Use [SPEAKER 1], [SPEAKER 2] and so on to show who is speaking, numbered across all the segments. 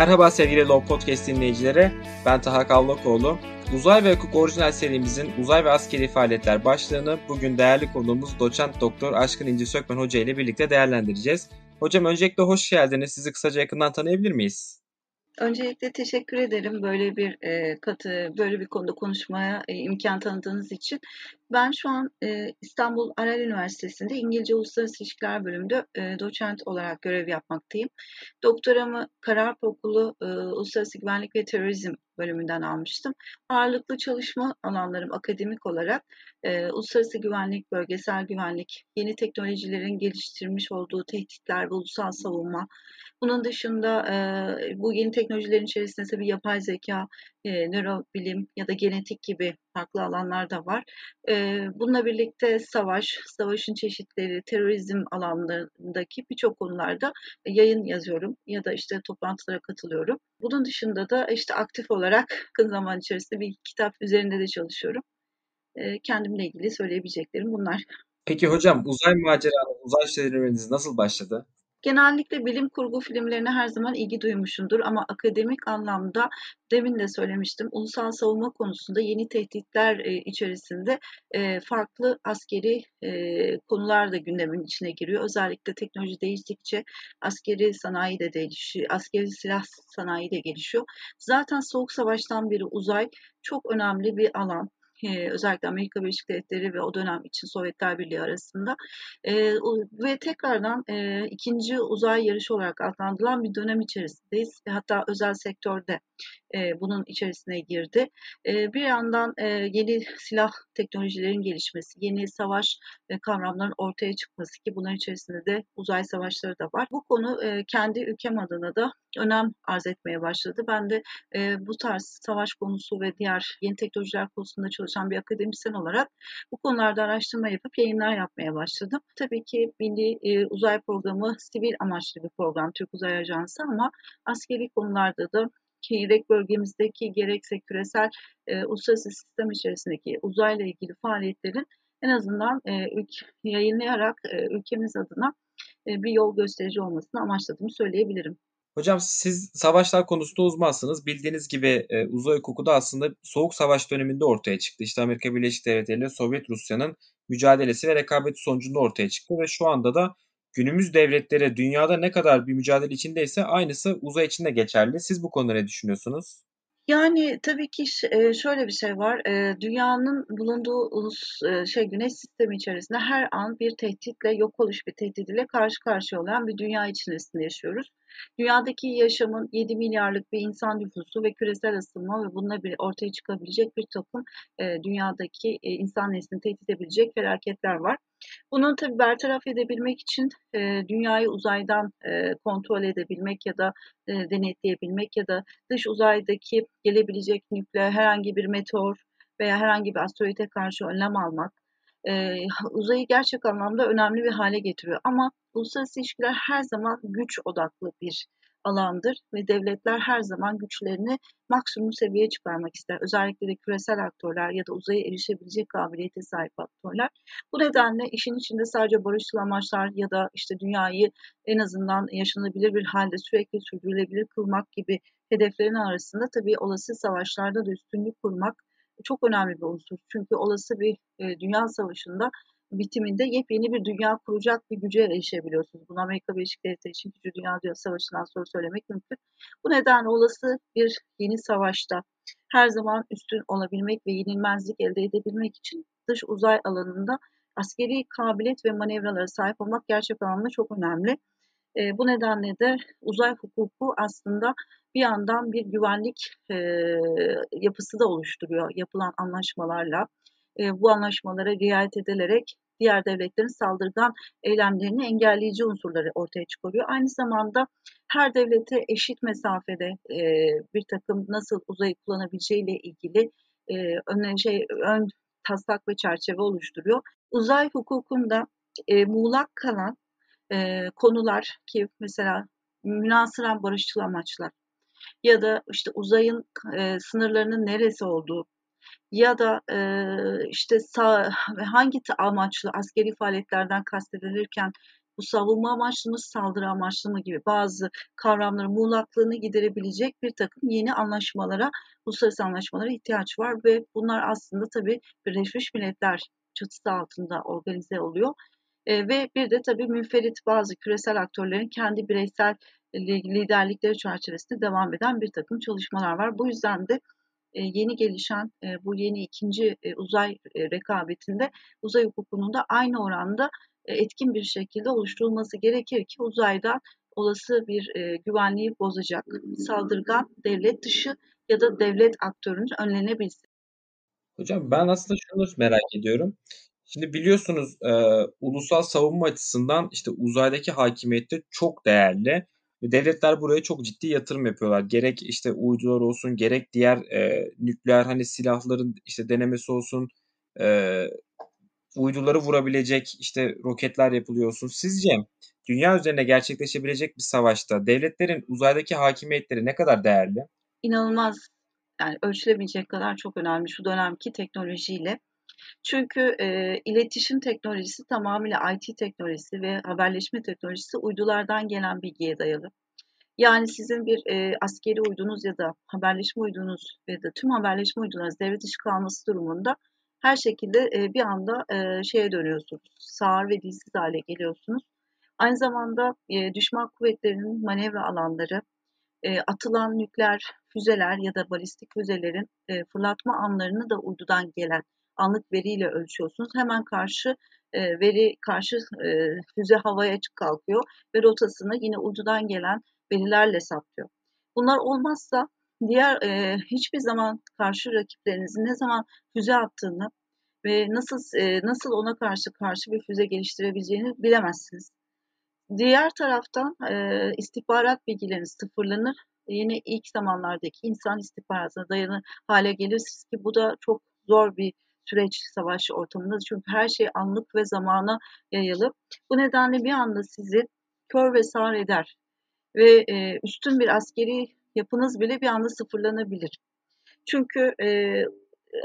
[SPEAKER 1] Merhaba sevgili Law Podcast dinleyicileri. Ben Taha Kavlakoğlu. Uzay ve Hukuk orijinal serimizin uzay ve askeri faaliyetler başlığını bugün değerli konuğumuz doçent doktor Aşkın İnci Sökmen Hoca ile birlikte değerlendireceğiz. Hocam öncelikle hoş geldiniz. Sizi kısaca yakından tanıyabilir miyiz?
[SPEAKER 2] Öncelikle teşekkür ederim böyle bir e, katı, böyle bir konuda konuşmaya e, imkan tanıdığınız için. Ben şu an e, İstanbul Aral Üniversitesi'nde İngilizce Uluslararası İlişkiler bölümünde e, doçent olarak görev yapmaktayım. Doktoramı Karar Okulu e, Uluslararası Güvenlik ve Terörizm bölümünden almıştım. Ağırlıklı çalışma alanlarım akademik olarak e, uluslararası güvenlik, bölgesel güvenlik, yeni teknolojilerin geliştirmiş olduğu tehditler ve ulusal savunma, bunun dışında e, bu yeni teknolojilerin içerisinde tabii yapay zeka, e, nörobilim ya da genetik gibi farklı alanlar da var. E, bununla birlikte savaş, savaşın çeşitleri, terörizm alanlarındaki birçok konularda yayın yazıyorum ya da işte toplantılara katılıyorum. Bunun dışında da işte aktif olarak yakın zaman içerisinde bir kitap üzerinde de çalışıyorum. Kendimle ilgili söyleyebileceklerim bunlar.
[SPEAKER 1] Peki hocam uzay maceranız, uzay serüveniniz nasıl başladı?
[SPEAKER 2] Genellikle bilim kurgu filmlerine her zaman ilgi duymuşumdur ama akademik anlamda demin de söylemiştim ulusal savunma konusunda yeni tehditler e, içerisinde e, farklı askeri e, konular da gündemin içine giriyor. Özellikle teknoloji değiştikçe askeri sanayi de değişiyor, askeri silah sanayi de gelişiyor. Zaten Soğuk Savaş'tan beri uzay çok önemli bir alan e, özellikle Amerika Birleşik Devletleri ve o dönem için Sovyetler Birliği arasında e, ve tekrardan e, ikinci uzay yarışı olarak adlandırılan bir dönem içerisindeyiz. Hatta özel sektörde e, bunun içerisine girdi. E, bir yandan e, yeni silah teknolojilerin gelişmesi, yeni savaş e, kavramların ortaya çıkması ki bunların içerisinde de uzay savaşları da var. Bu konu e, kendi ülkem adına da önem arz etmeye başladı. Ben de e, bu tarz savaş konusu ve diğer yeni teknolojiler konusunda çalışan bir akademisyen olarak bu konularda araştırma yapıp yayınlar yapmaya başladım. Tabii ki Milli e, Uzay Programı sivil amaçlı bir program Türk Uzay Ajansı ama askeri konularda da gerek bölgemizdeki gerekse küresel e, uluslararası sistem içerisindeki uzayla ilgili faaliyetlerin en azından e, ülk, yayınlayarak e, ülkemiz adına e, bir yol gösterici olmasını amaçladığımı söyleyebilirim.
[SPEAKER 1] Hocam siz savaşlar konusunda uzmansınız. Bildiğiniz gibi e, uzay hukuku da aslında Soğuk Savaş döneminde ortaya çıktı. İşte Amerika Birleşik Devletleri ile Sovyet Rusya'nın mücadelesi ve rekabeti sonucunda ortaya çıktı ve şu anda da günümüz devletleri dünyada ne kadar bir mücadele içindeyse aynısı uzay için de geçerli. Siz bu konuda ne düşünüyorsunuz?
[SPEAKER 2] Yani tabii ki şöyle bir şey var. Dünyanın bulunduğu ulus şey güneş sistemi içerisinde her an bir tehditle, yok oluş bir tehdidiyle karşı karşıya olan bir dünya içerisinde yaşıyoruz. Dünyadaki yaşamın 7 milyarlık bir insan nüfusu ve küresel ısınma ve bununla bir ortaya çıkabilecek bir takım dünyadaki insan neslini tehdit edebilecek felaketler var. Bunu tabii bertaraf edebilmek için e, dünyayı uzaydan e, kontrol edebilmek ya da e, denetleyebilmek ya da dış uzaydaki gelebilecek nükleer herhangi bir meteor veya herhangi bir asteroide karşı önlem almak e, uzayı gerçek anlamda önemli bir hale getiriyor. Ama uluslararası ilişkiler her zaman güç odaklı bir alandır ve devletler her zaman güçlerini maksimum seviyeye çıkarmak ister. Özellikle de küresel aktörler ya da uzaya erişebilecek kabiliyete sahip aktörler. Bu nedenle işin içinde sadece barışçıl amaçlar ya da işte dünyayı en azından yaşanabilir bir halde sürekli sürdürülebilir kılmak gibi hedeflerin arasında tabii olası savaşlarda da üstünlük kurmak çok önemli bir unsur. Çünkü olası bir e, dünya savaşında bitiminde yepyeni bir dünya kuracak bir güce erişebiliyorsunuz. Bunu Amerika Birleşik Devletleri için 2. Dünya Savaşı'ndan sonra söylemek mümkün. Bu nedenle olası bir yeni savaşta her zaman üstün olabilmek ve yenilmezlik elde edebilmek için dış uzay alanında askeri kabiliyet ve manevralara sahip olmak gerçek anlamda çok önemli. E, bu nedenle de uzay hukuku aslında bir yandan bir güvenlik e, yapısı da oluşturuyor yapılan anlaşmalarla e, bu anlaşmalara riayet edilerek diğer devletlerin saldırgan eylemlerini engelleyici unsurları ortaya çıkarıyor. Aynı zamanda her devlete eşit mesafede e, bir takım nasıl uzayı kullanabileceğiyle ilgili e, ön, şey, ön taslak ve çerçeve oluşturuyor. Uzay hukukunda e, muğlak kalan e, konular ki mesela münasıran barışçıl amaçlar ya da işte uzayın e, sınırlarının neresi olduğu ya da e, işte sağ, hangi amaçlı askeri faaliyetlerden kastedilirken bu savunma amaçlı mı, saldırı amaçlı mı gibi bazı kavramların muğlaklığını giderebilecek bir takım yeni anlaşmalara, uluslararası anlaşmalara ihtiyaç var ve bunlar aslında tabii Birleşmiş Milletler çatısı altında organize oluyor. E, ve bir de tabii münferit bazı küresel aktörlerin kendi bireysel liderlikleri çerçevesinde devam eden bir takım çalışmalar var. Bu yüzden de yeni gelişen e, bu yeni ikinci e, uzay e, rekabetinde uzay hukukunun da aynı oranda e, etkin bir şekilde oluşturulması gerekir ki uzaydan olası bir e, güvenliği bozacak saldırgan devlet dışı ya da devlet aktörünün önlenebilsin.
[SPEAKER 1] Hocam ben aslında şunu merak ediyorum. Şimdi biliyorsunuz e, ulusal savunma açısından işte uzaydaki hakimiyet de çok değerli. Devletler buraya çok ciddi yatırım yapıyorlar. Gerek işte uydular olsun, gerek diğer e, nükleer hani silahların işte denemesi olsun, e, uyduları vurabilecek işte roketler yapılıyor olsun. Sizce dünya üzerine gerçekleşebilecek bir savaşta devletlerin uzaydaki hakimiyetleri ne kadar değerli?
[SPEAKER 2] İnanılmaz yani ölçülemeyecek kadar çok önemli şu dönemki teknolojiyle. Çünkü e, iletişim teknolojisi tamamıyla IT teknolojisi ve haberleşme teknolojisi uydulardan gelen bilgiye dayalı. Yani sizin bir e, askeri uydunuz ya da haberleşme uydunuz ya da tüm haberleşme uydunuz devre dışı kalması durumunda her şekilde e, bir anda e, şeye dönüyorsunuz. Sağır ve dilsiz hale geliyorsunuz. Aynı zamanda e, düşman kuvvetlerinin manevra alanları, e, atılan nükleer füzeler ya da balistik füzelerin e, fırlatma anlarını da uydudan gelen anlık veriyle ölçüyorsunuz. Hemen karşı e, veri karşı e, füze havaya kalkıyor ve rotasını yine uydudan gelen verilerle saptıyor. Bunlar olmazsa diğer e, hiçbir zaman karşı rakiplerinizin ne zaman füze attığını ve nasıl e, nasıl ona karşı karşı bir füze geliştirebileceğini bilemezsiniz. Diğer taraftan e, istihbarat bilgileriniz sıfırlanır. Yine ilk zamanlardaki insan istihbaratına dayanır hale gelirsiniz ki bu da çok zor bir süreç savaş ortamında çünkü her şey anlık ve zamana yayılı. Bu nedenle bir anda sizi kör ve sağır eder ve e, üstün bir askeri yapınız bile bir anda sıfırlanabilir. Çünkü e,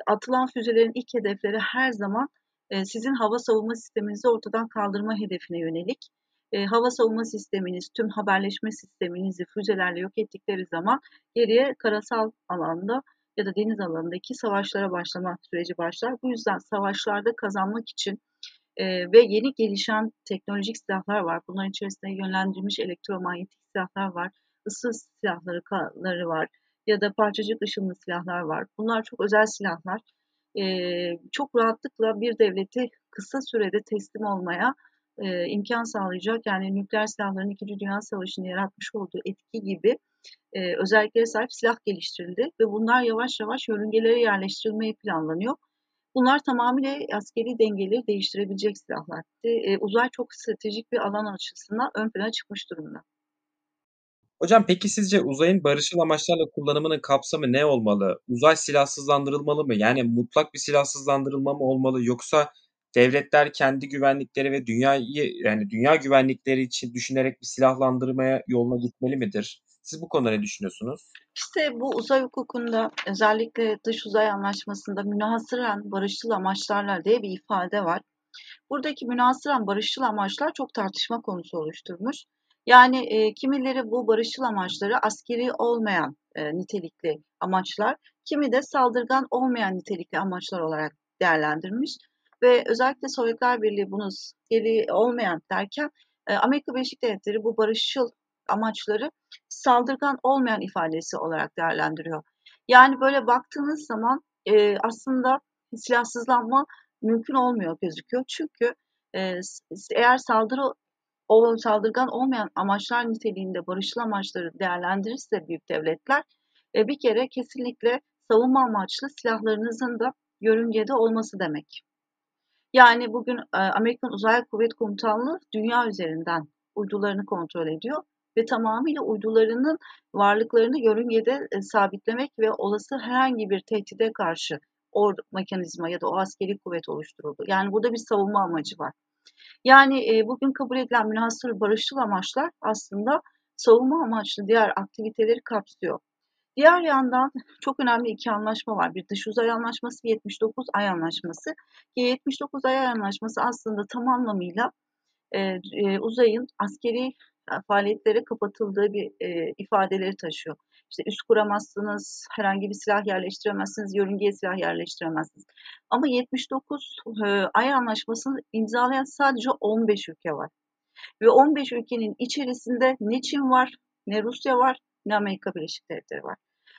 [SPEAKER 2] atılan füzelerin ilk hedefleri her zaman e, sizin hava savunma sisteminizi ortadan kaldırma hedefine yönelik. E, hava savunma sisteminiz, tüm haberleşme sisteminizi füzelerle yok ettikleri zaman geriye karasal alanda ya da deniz alanındaki savaşlara başlama süreci başlar. Bu yüzden savaşlarda kazanmak için e, ve yeni gelişen teknolojik silahlar var. Bunların içerisinde yönlendirilmiş elektromanyetik silahlar var, ısı silahları var ya da parçacık ışınlı silahlar var. Bunlar çok özel silahlar. E, çok rahatlıkla bir devleti kısa sürede teslim olmaya e, imkan sağlayacak. Yani nükleer silahların 2. Dünya Savaşı'nda yaratmış olduğu etki gibi e, özelliklere sahip silah geliştirildi ve bunlar yavaş yavaş yörüngelere yerleştirilmeye planlanıyor. Bunlar tamamıyla askeri dengeleri değiştirebilecek silahlar. E, uzay çok stratejik bir alan açısından ön plana çıkmış durumda.
[SPEAKER 1] Hocam peki sizce uzayın barışçıl amaçlarla kullanımının kapsamı ne olmalı? Uzay silahsızlandırılmalı mı? Yani mutlak bir silahsızlandırılma mı olmalı yoksa devletler kendi güvenlikleri ve dünyayı yani dünya güvenlikleri için düşünerek bir silahlandırmaya yoluna gitmeli midir? Siz bu konuda ne düşünüyorsunuz?
[SPEAKER 2] İşte bu uzay hukukunda özellikle dış uzay anlaşmasında münhasıran barışçıl amaçlarla diye bir ifade var. Buradaki münhasıran barışçıl amaçlar çok tartışma konusu oluşturmuş. Yani e, kimileri bu barışçıl amaçları askeri olmayan e, nitelikli amaçlar, kimi de saldırgan olmayan nitelikli amaçlar olarak değerlendirmiş. Ve özellikle Sovyetler Birliği bunu askeri olmayan derken e, Amerika Birleşik Devletleri bu barışçıl amaçları saldırgan olmayan ifadesi olarak değerlendiriyor. Yani böyle baktığınız zaman e, aslında silahsızlanma mümkün olmuyor gözüküyor. Çünkü e, eğer saldırı o saldırgan olmayan amaçlar niteliğinde barışçıl amaçları değerlendirirse büyük devletler e, bir kere kesinlikle savunma amaçlı silahlarınızın da yörüngede olması demek. Yani bugün e, Amerikan Uzay Kuvvet Komutanlığı dünya üzerinden uydularını kontrol ediyor ve tamamıyla uydularının varlıklarını yörüngede e, sabitlemek ve olası herhangi bir tehdide karşı o mekanizma ya da o askeri kuvvet oluşturuldu. Yani burada bir savunma amacı var. Yani e, bugün kabul edilen münhasır barışçıl amaçlar aslında savunma amaçlı diğer aktiviteleri kapsıyor. Diğer yandan çok önemli iki anlaşma var. Bir dış uzay anlaşması, 79 ay anlaşması. Ki 79 ay anlaşması aslında tam anlamıyla e, uzayın askeri faaliyetlere kapatıldığı bir e, ifadeleri taşıyor. İşte üst kuramazsınız, herhangi bir silah yerleştiremezsiniz, yörüngeye silah yerleştiremezsiniz. Ama 79 e, Ay Anlaşması'nı imzalayan sadece 15 ülke var. Ve 15 ülkenin içerisinde ne Çin var, ne Rusya var, ne Amerika Birleşik Devletleri var.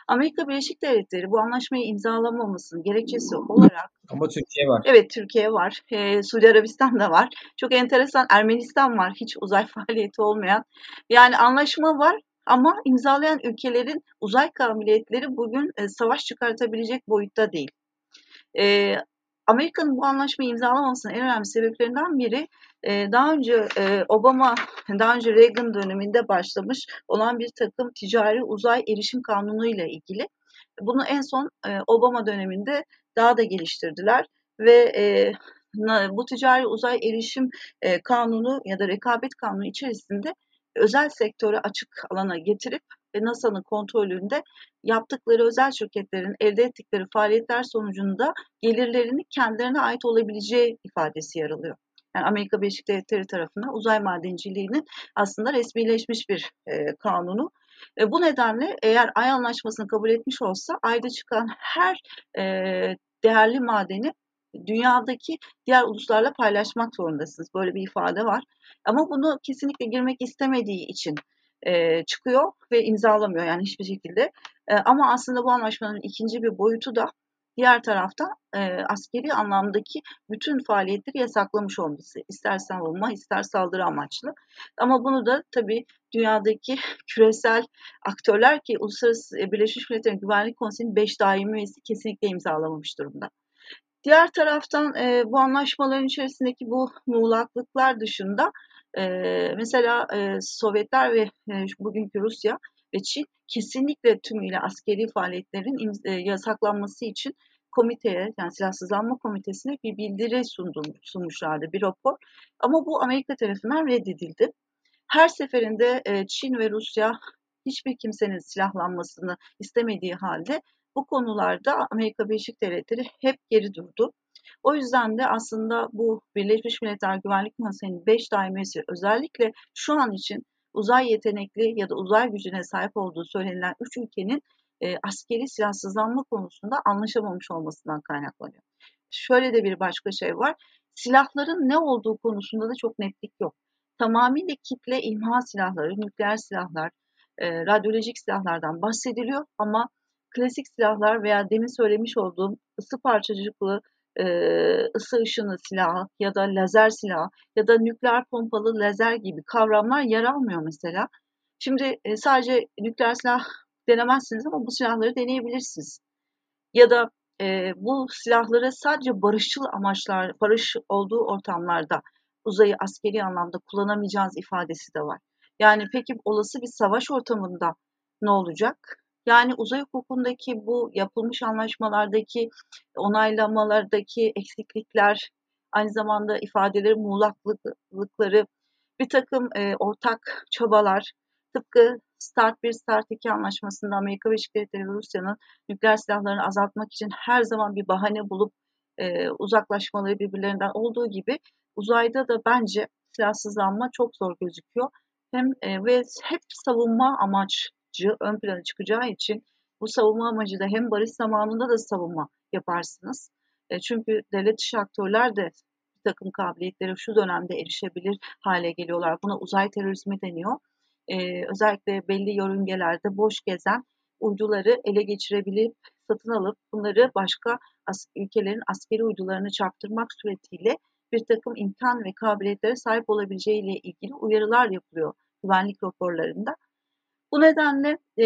[SPEAKER 2] Amerika Birleşik Devletleri bu anlaşmayı imzalamamasının gerekçesi olarak
[SPEAKER 1] ama Türkiye var.
[SPEAKER 2] Evet Türkiye var. Ee, Suudi Arabistan da var. Çok enteresan Ermenistan var. Hiç uzay faaliyeti olmayan. Yani anlaşma var ama imzalayan ülkelerin uzay kabiliyetleri bugün e, savaş çıkartabilecek boyutta değil. E, Amerika'nın bu anlaşmayı imzalamasının en önemli sebeplerinden biri e, daha önce e, Obama, daha önce Reagan döneminde başlamış olan bir takım ticari uzay erişim kanunu ile ilgili. Bunu en son e, Obama döneminde daha da geliştirdiler ve bu ticari uzay erişim kanunu ya da rekabet kanunu içerisinde özel sektörü açık alana getirip ve NASA'nın kontrolünde yaptıkları özel şirketlerin elde ettikleri faaliyetler sonucunda gelirlerini kendilerine ait olabileceği ifadesi yer alıyor. Yani Amerika Birleşik Devletleri tarafından uzay madenciliğinin aslında resmileşmiş bir e, kanunu. E, bu nedenle eğer Ay Anlaşması'nı kabul etmiş olsa Ay'da çıkan her e, değerli madeni dünyadaki diğer uluslarla paylaşmak zorundasınız. Böyle bir ifade var. Ama bunu kesinlikle girmek istemediği için e, çıkıyor ve imzalamıyor yani hiçbir şekilde. E, ama aslında bu anlaşmanın ikinci bir boyutu da diğer tarafta e, askeri anlamdaki bütün faaliyetleri yasaklamış olması. İster savunma ister saldırı amaçlı. Ama bunu da tabii dünyadaki küresel aktörler ki Uluslararası Birleşmiş Milletler Güvenlik Konseyi'nin 5 daimi üyesi kesinlikle imzalamamış durumda. Diğer taraftan e, bu anlaşmaların içerisindeki bu muğlaklıklar dışında e, mesela e, Sovyetler ve e, bugünkü Rusya ve Çin kesinlikle tümüyle askeri faaliyetlerin e, yasaklanması için komiteye yani silahsızlanma komitesine bir bildiri sundum, sunmuşlardı bir rapor. Ama bu Amerika tarafından reddedildi. Her seferinde Çin ve Rusya hiçbir kimsenin silahlanmasını istemediği halde bu konularda Amerika Birleşik Devletleri hep geri durdu. O yüzden de aslında bu Birleşmiş Milletler Güvenlik Konseyi'nin 5 daimesi özellikle şu an için uzay yetenekli ya da uzay gücüne sahip olduğu söylenilen 3 ülkenin e, askeri silahsızlanma konusunda anlaşamamış olmasından kaynaklanıyor. Şöyle de bir başka şey var. Silahların ne olduğu konusunda da çok netlik yok. Tamamıyla kitle imha silahları, nükleer silahlar, e, radyolojik silahlardan bahsediliyor ama klasik silahlar veya demin söylemiş olduğum ısı parçacıklı ısı ışını silahı ya da lazer silahı ya da nükleer pompalı lazer gibi kavramlar yer almıyor mesela. Şimdi e, sadece nükleer silah denemezsiniz ama bu silahları deneyebilirsiniz. Ya da e, bu silahları sadece barışçıl amaçlar, barış olduğu ortamlarda uzayı askeri anlamda kullanamayacağınız ifadesi de var. Yani peki olası bir savaş ortamında ne olacak? Yani uzay hukukundaki bu yapılmış anlaşmalardaki onaylamalardaki eksiklikler, aynı zamanda ifadeleri muğlaklıkları, bir takım e, ortak çabalar, tıpkı Start 1, Start 2 anlaşmasında Amerika Birleşik Devletleri ve Rusya'nın nükleer silahlarını azaltmak için her zaman bir bahane bulup e, uzaklaşmaları birbirlerinden olduğu gibi uzayda da bence silahsızlanma çok zor gözüküyor. Hem e, ve hep savunma amaç amacı ön plana çıkacağı için bu savunma amacı da hem barış zamanında da savunma yaparsınız. E, çünkü devlet dışı aktörler de bir takım kabiliyetlere şu dönemde erişebilir hale geliyorlar. Buna uzay terörizmi deniyor. E, özellikle belli yörüngelerde boş gezen uyduları ele geçirebilip satın alıp bunları başka as ülkelerin askeri uydularını çarptırmak suretiyle bir takım imkan ve kabiliyetlere sahip olabileceğiyle ilgili uyarılar yapılıyor güvenlik raporlarında. Bu nedenle e,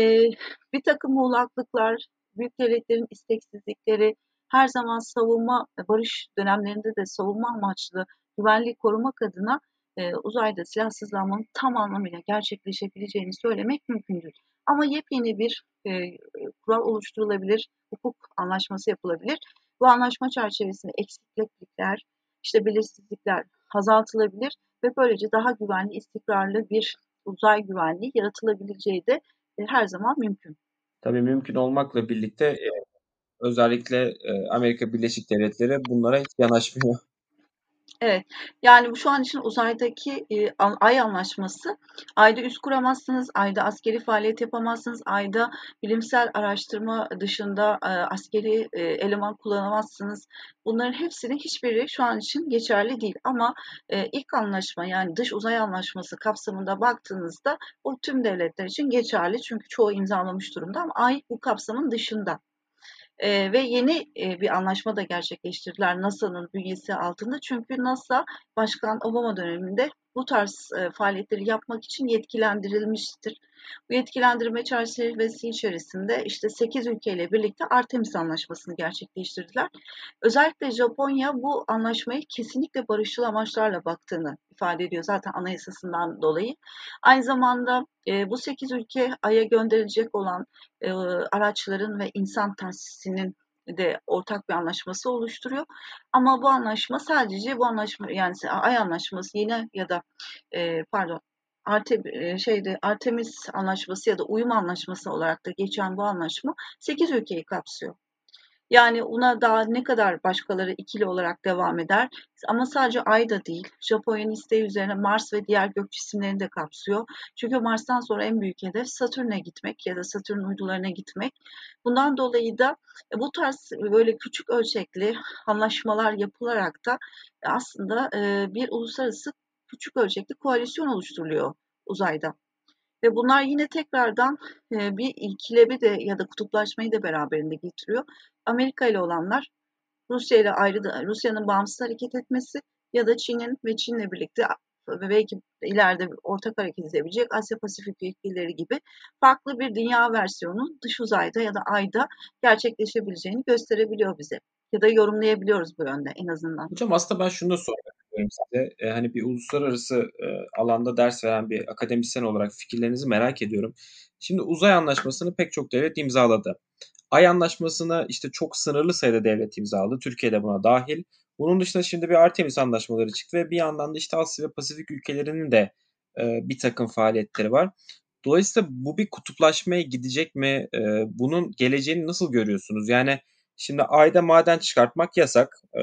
[SPEAKER 2] bir takım muğlaklıklar, büyük devletlerin isteksizlikleri, her zaman savunma, barış dönemlerinde de savunma amaçlı güvenlik korumak adına e, uzayda silahsızlanmanın tam anlamıyla gerçekleşebileceğini söylemek mümkün değil. Ama yepyeni bir e, kural oluşturulabilir, hukuk anlaşması yapılabilir. Bu anlaşma çerçevesinde eksiklikler, işte belirsizlikler azaltılabilir ve böylece daha güvenli, istikrarlı bir uzay güvenliği yaratılabileceği de e, her zaman mümkün.
[SPEAKER 1] Tabii mümkün olmakla birlikte e, özellikle e, Amerika Birleşik Devletleri bunlara hiç yanaşmıyor.
[SPEAKER 2] Evet, yani şu an için uzaydaki, an Ay Anlaşması, Ay'da üs kuramazsınız, Ay'da askeri faaliyet yapamazsınız, Ay'da bilimsel araştırma dışında, eee, askeri, eee, eleman kullanamazsınız. Bunların hepsinin hiçbiri şu an için geçerli değil ama, eee, ilk anlaşma yani Dış Uzay Anlaşması kapsamında baktığınızda o tüm devletler için geçerli çünkü çoğu imzalamış durumda ama Ay bu kapsamın dışında. Eee, ve yeni, eee, bir anlaşma da gerçekleştirdiler NASA'nın bünyesi altında. Çünkü NASA Başkan Obama döneminde bu tarz, eee, faaliyetleri yapmak için yetkilendirilmiştir. Bu yetkilendirme çerçevesi içerisinde işte 8 ülkeyle birlikte Artemis Anlaşması'nı gerçekleştirdiler. Özellikle Japonya bu anlaşmayı kesinlikle barışçıl amaçlarla baktığını ifade ediyor zaten anayasasından dolayı. Aynı zamanda e, bu 8 ülke Ay'a gönderilecek olan e, araçların ve insan tesisinin de ortak bir anlaşması oluşturuyor. Ama bu anlaşma sadece bu anlaşma yani Ay anlaşması yine ya da e, pardon Arte, şeyde Artemis anlaşması ya da uyum anlaşması olarak da geçen bu anlaşma 8 ülkeyi kapsıyor. Yani ona daha ne kadar başkaları ikili olarak devam eder. Ama sadece Ay da değil. Japonya'nın isteği üzerine Mars ve diğer gök cisimlerini de kapsıyor. Çünkü Mars'tan sonra en büyük hedef Satürn'e gitmek ya da Satürn uydularına gitmek. Bundan dolayı da e, bu tarz böyle küçük ölçekli anlaşmalar yapılarak da aslında e, bir uluslararası küçük ölçekli koalisyon oluşturuluyor uzayda. Ve bunlar yine tekrardan e, bir ikilebi de ya da kutuplaşmayı da beraberinde getiriyor. Amerika ile olanlar Rusya ile ayrı Rusya'nın bağımsız hareket etmesi ya da Çin'in ve Çin'le birlikte ve belki ileride ortak hareket edebilecek Asya Pasifik ülkeleri gibi farklı bir dünya versiyonu dış uzayda ya da ayda gerçekleşebileceğini gösterebiliyor bize. Ya da yorumlayabiliyoruz bu yönde en azından.
[SPEAKER 1] Hocam aslında ben şunu da sormak istiyorum size. E, hani bir uluslararası e, alanda ders veren bir akademisyen olarak fikirlerinizi merak ediyorum. Şimdi uzay anlaşmasını pek çok devlet imzaladı. Ay anlaşmasını işte çok sınırlı sayıda devlet imzaladı. Türkiye de buna dahil. Bunun dışında şimdi bir Artemis anlaşmaları çıktı ve bir yandan da işte Asya ve Pasifik ülkelerinin de e, bir takım faaliyetleri var. Dolayısıyla bu bir kutuplaşmaya gidecek mi? E, bunun geleceğini nasıl görüyorsunuz? Yani şimdi ayda maden çıkartmak yasak. E,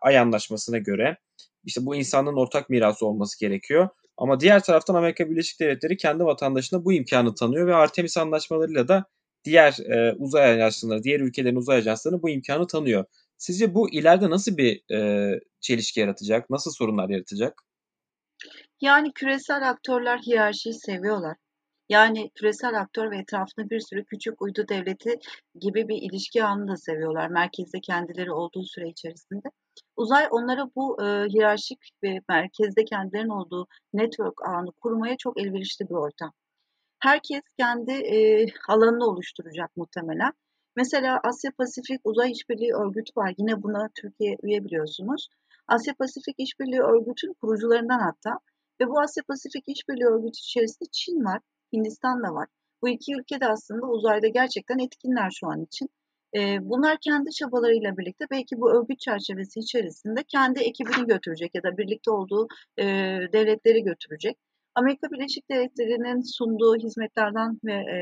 [SPEAKER 1] ay anlaşmasına göre. İşte bu insanların ortak mirası olması gerekiyor. Ama diğer taraftan Amerika Birleşik Devletleri kendi vatandaşına bu imkanı tanıyor ve Artemis anlaşmalarıyla da diğer e, uzay ajansları, diğer ülkelerin uzay ajanslarına bu imkanı tanıyor. Sizce bu ileride nasıl bir e, çelişki yaratacak? Nasıl sorunlar yaratacak?
[SPEAKER 2] Yani küresel aktörler hiyerarşiyi seviyorlar. Yani küresel aktör ve etrafında bir sürü küçük uydu devleti gibi bir ilişki ağını da seviyorlar. Merkezde kendileri olduğu süre içerisinde. Uzay onlara bu e, hiyerarşik ve merkezde kendilerinin olduğu network ağını kurmaya çok elverişli bir ortam. Herkes kendi e, alanını oluşturacak muhtemelen. Mesela Asya Pasifik Uzay İşbirliği Örgütü var. Yine buna Türkiye üye biliyorsunuz. Asya Pasifik İşbirliği Örgütü'nün kurucularından hatta. Ve bu Asya Pasifik İşbirliği Örgütü içerisinde Çin var, Hindistan da var. Bu iki ülke de aslında uzayda gerçekten etkinler şu an için. E, bunlar kendi çabalarıyla birlikte belki bu örgüt çerçevesi içerisinde kendi ekibini götürecek ya da birlikte olduğu e, devletleri götürecek. Amerika Birleşik Devletleri'nin sunduğu hizmetlerden ve e,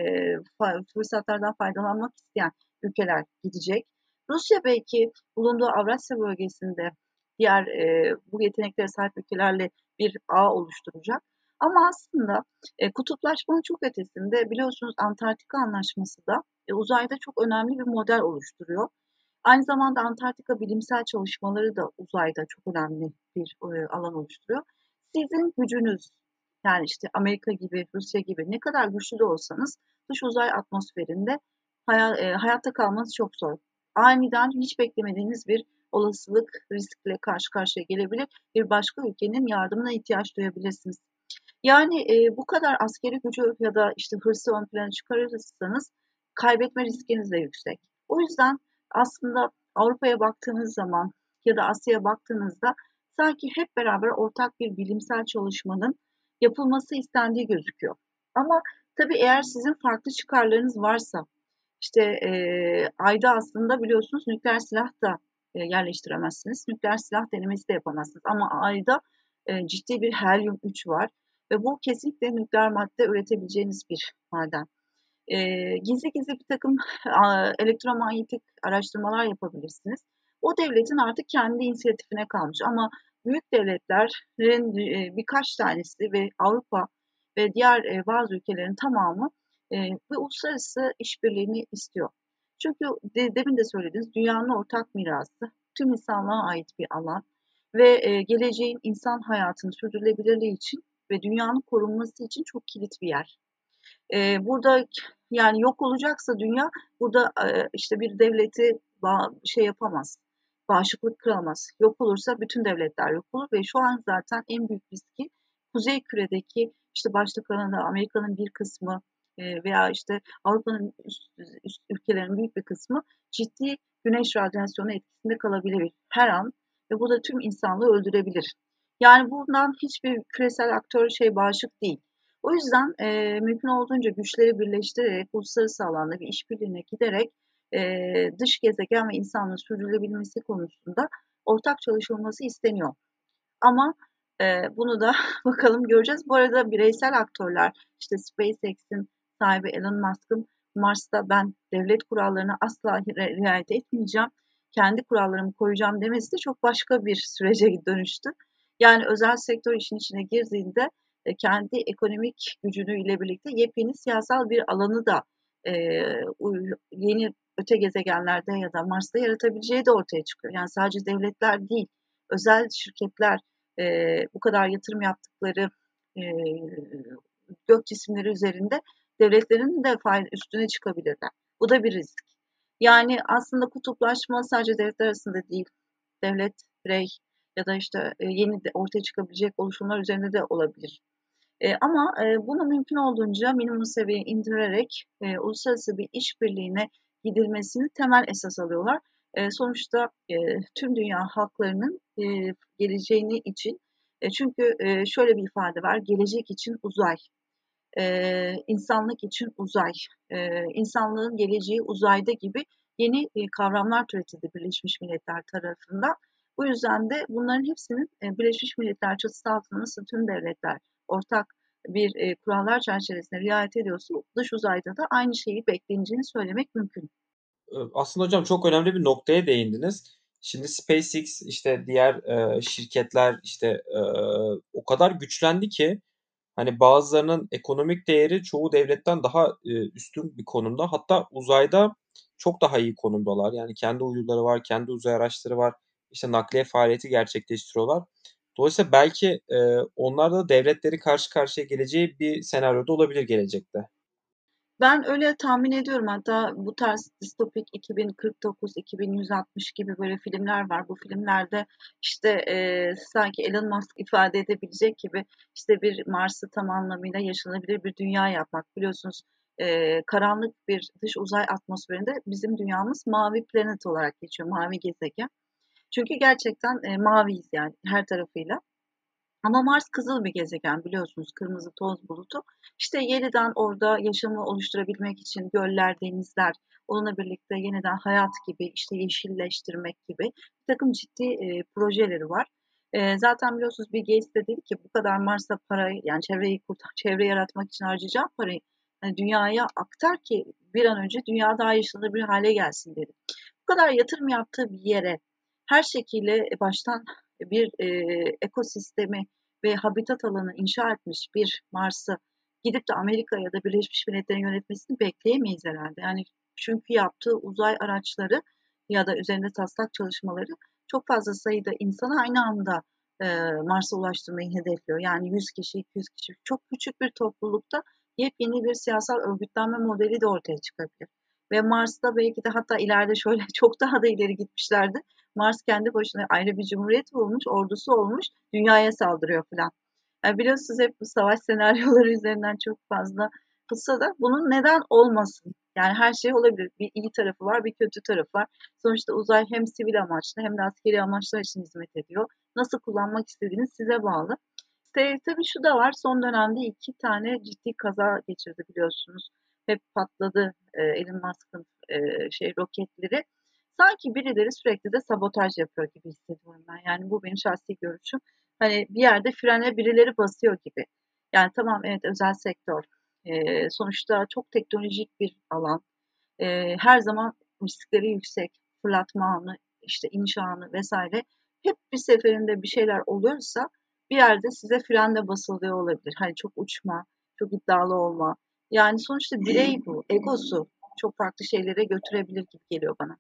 [SPEAKER 2] fırsatlardan faydalanmak isteyen ülkeler gidecek. Rusya belki bulunduğu Avrasya bölgesinde diğer e, bu yeteneklere sahip ülkelerle bir ağ oluşturacak. Ama aslında e, kutuplaşmanın çok ötesinde biliyorsunuz Antarktika Anlaşması da e, uzayda çok önemli bir model oluşturuyor. Aynı zamanda Antarktika bilimsel çalışmaları da uzayda çok önemli bir e, alan oluşturuyor. Sizin gücünüz yani işte Amerika gibi, Rusya gibi ne kadar güçlü de olsanız dış uzay atmosferinde hay- e, hayatta kalmanız çok zor. Aniden hiç beklemediğiniz bir olasılık riskle karşı karşıya gelebilir. Bir başka ülkenin yardımına ihtiyaç duyabilirsiniz. Yani e, bu kadar askeri gücü ya da işte hırsı ön plana çıkarırsanız kaybetme riskiniz de yüksek. O yüzden aslında Avrupa'ya baktığınız zaman ya da Asya'ya baktığınızda sanki hep beraber ortak bir bilimsel çalışmanın yapılması istendiği gözüküyor. Ama tabii eğer sizin farklı çıkarlarınız varsa işte e, ayda aslında biliyorsunuz nükleer silah da e, yerleştiremezsiniz. Nükleer silah denemesi de yapamazsınız. Ama ayda e, ciddi bir helyum 3 var ve bu kesinlikle nükleer madde üretebileceğiniz bir maden. E, gizli gizli bir takım a, elektromanyetik araştırmalar yapabilirsiniz. o devletin artık kendi inisiyatifine kalmış. Ama büyük devletlerin birkaç tanesi ve Avrupa ve diğer bazı ülkelerin tamamı bir uluslararası işbirliğini istiyor. Çünkü de, demin de söylediniz dünyanın ortak mirası, tüm insanlığa ait bir alan ve geleceğin insan hayatını sürdürülebilirliği için ve dünyanın korunması için çok kilit bir yer. burada yani yok olacaksa dünya burada işte bir devleti şey yapamaz, bağışıklık kıramaz. Yok olursa bütün devletler yok olur ve şu an zaten en büyük riski Kuzey Küre'deki işte başta Kanada, Amerika'nın bir kısmı veya işte Avrupa'nın üst, üst ülkelerin büyük bir kısmı ciddi güneş radyasyonu etkisinde kalabilir her an ve bu da tüm insanlığı öldürebilir. Yani bundan hiçbir küresel aktör şey bağışık değil. O yüzden e, mümkün olduğunca güçleri birleştirerek uluslararası alanda bir işbirliğine giderek e, dış gezegen ve insanlığın sürdürülebilmesi konusunda ortak çalışılması isteniyor. Ama e, bunu da bakalım göreceğiz. Bu arada bireysel aktörler işte SpaceX'in sahibi Elon Musk'ın Mars'ta ben devlet kurallarına asla riayet etmeyeceğim, kendi kurallarımı koyacağım demesi de çok başka bir sürece dönüştü. Yani özel sektör işin içine girdiğinde e, kendi ekonomik gücünü ile birlikte yepyeni siyasal bir alanı da e, yeni öte gezegenlerde ya da Mars'ta yaratabileceği de ortaya çıkıyor. Yani sadece devletler değil, özel şirketler e, bu kadar yatırım yaptıkları gök cisimleri üzerinde devletlerin de üstüne çıkabilirler. Bu da bir risk. Yani aslında kutuplaşma sadece devletler arasında değil, devlet, birey ya da işte yeni de ortaya çıkabilecek oluşumlar üzerinde de olabilir. E, ama e, bunu mümkün olduğunca minimum seviyeye indirerek e, uluslararası bir işbirliğine gidilmesini temel esas alıyorlar. E, sonuçta e, tüm dünya halklarının e, geleceğini için e, çünkü e, şöyle bir ifade var, gelecek için uzay e, insanlık için uzay, e, insanlığın geleceği uzayda gibi yeni e, kavramlar türetildi Birleşmiş Milletler tarafından. Bu yüzden de bunların hepsinin e, Birleşmiş Milletler çatısı altında nasıl tüm devletler ortak bir e, kurallar çerçevesinde riayet ediyorsa dış uzayda da aynı şeyi bekleneceğini söylemek mümkün.
[SPEAKER 1] Aslında hocam çok önemli bir noktaya değindiniz. Şimdi SpaceX işte diğer e, şirketler işte e, o kadar güçlendi ki Hani bazılarının ekonomik değeri çoğu devletten daha e, üstün bir konumda. Hatta uzayda çok daha iyi konumdalar. Yani kendi uyduları var, kendi uzay araçları var. İşte nakliye faaliyeti gerçekleştiriyorlar. Dolayısıyla belki e, onlar da devletleri karşı karşıya geleceği bir senaryoda olabilir gelecekte.
[SPEAKER 2] Ben öyle tahmin ediyorum. Hatta bu tarz distopik 2049, 2160 gibi böyle filmler var. Bu filmlerde işte e, sanki Elon Musk ifade edebilecek gibi işte bir Mars'ı tam anlamıyla yaşanabilir bir dünya yapmak. Biliyorsunuz e, karanlık bir dış uzay atmosferinde bizim dünyamız mavi planet olarak geçiyor. Mavi gezegen. Çünkü gerçekten e, maviyiz yani her tarafıyla. Ama Mars kızıl bir gezegen biliyorsunuz kırmızı toz bulutu. İşte yeniden orada yaşamı oluşturabilmek için göller, denizler, onunla birlikte yeniden hayat gibi işte yeşilleştirmek gibi bir takım ciddi e, projeleri var. E, zaten biliyorsunuz bir Gates de dedi ki bu kadar Mars'a parayı yani çevreyi kurtar, çevre yaratmak için harcayacağım parayı yani dünyaya aktar ki bir an önce dünya daha yaşanır bir hale gelsin dedi. Bu kadar yatırım yaptığı bir yere her şekilde baştan bir e, ekosistemi ve habitat alanı inşa etmiş bir Mars'ı gidip de Amerika ya da Birleşmiş Milletler'in yönetmesini bekleyemeyiz herhalde. Yani çünkü yaptığı uzay araçları ya da üzerinde taslak çalışmaları çok fazla sayıda insanı aynı anda e, Mars'a ulaştırmayı hedefliyor. Yani 100 kişi, 200 kişi çok küçük bir toplulukta yepyeni bir siyasal örgütlenme modeli de ortaya çıkabilir. Ve Mars'ta belki de hatta ileride şöyle çok daha da ileri gitmişlerdi. Mars kendi başına ayrı bir cumhuriyet olmuş, ordusu olmuş, dünyaya saldırıyor falan. Yani biliyorsunuz hep bu savaş senaryoları üzerinden çok fazla kısa da bunun neden olmasın? Yani her şey olabilir. Bir iyi tarafı var, bir kötü tarafı var. Sonuçta uzay hem sivil amaçlı hem de askeri amaçlar için hizmet ediyor. Nasıl kullanmak istediğiniz size bağlı. İşte, tabii şu da var. Son dönemde iki tane ciddi kaza geçirdi biliyorsunuz. Hep patladı e, Elon Musk'ın e, şey roketleri sanki birileri sürekli de sabotaj yapıyor gibi hissediyorum ben. Yani bu benim şahsi görüşüm. Hani bir yerde frene birileri basıyor gibi. Yani tamam evet özel sektör. E, sonuçta çok teknolojik bir alan. E, her zaman riskleri yüksek. Fırlatma anı işte inşanı vesaire hep bir seferinde bir şeyler oluyorsa bir yerde size frende basılıyor olabilir. Hani çok uçma, çok iddialı olma. Yani sonuçta birey bu, egosu çok farklı şeylere götürebilir gibi geliyor bana.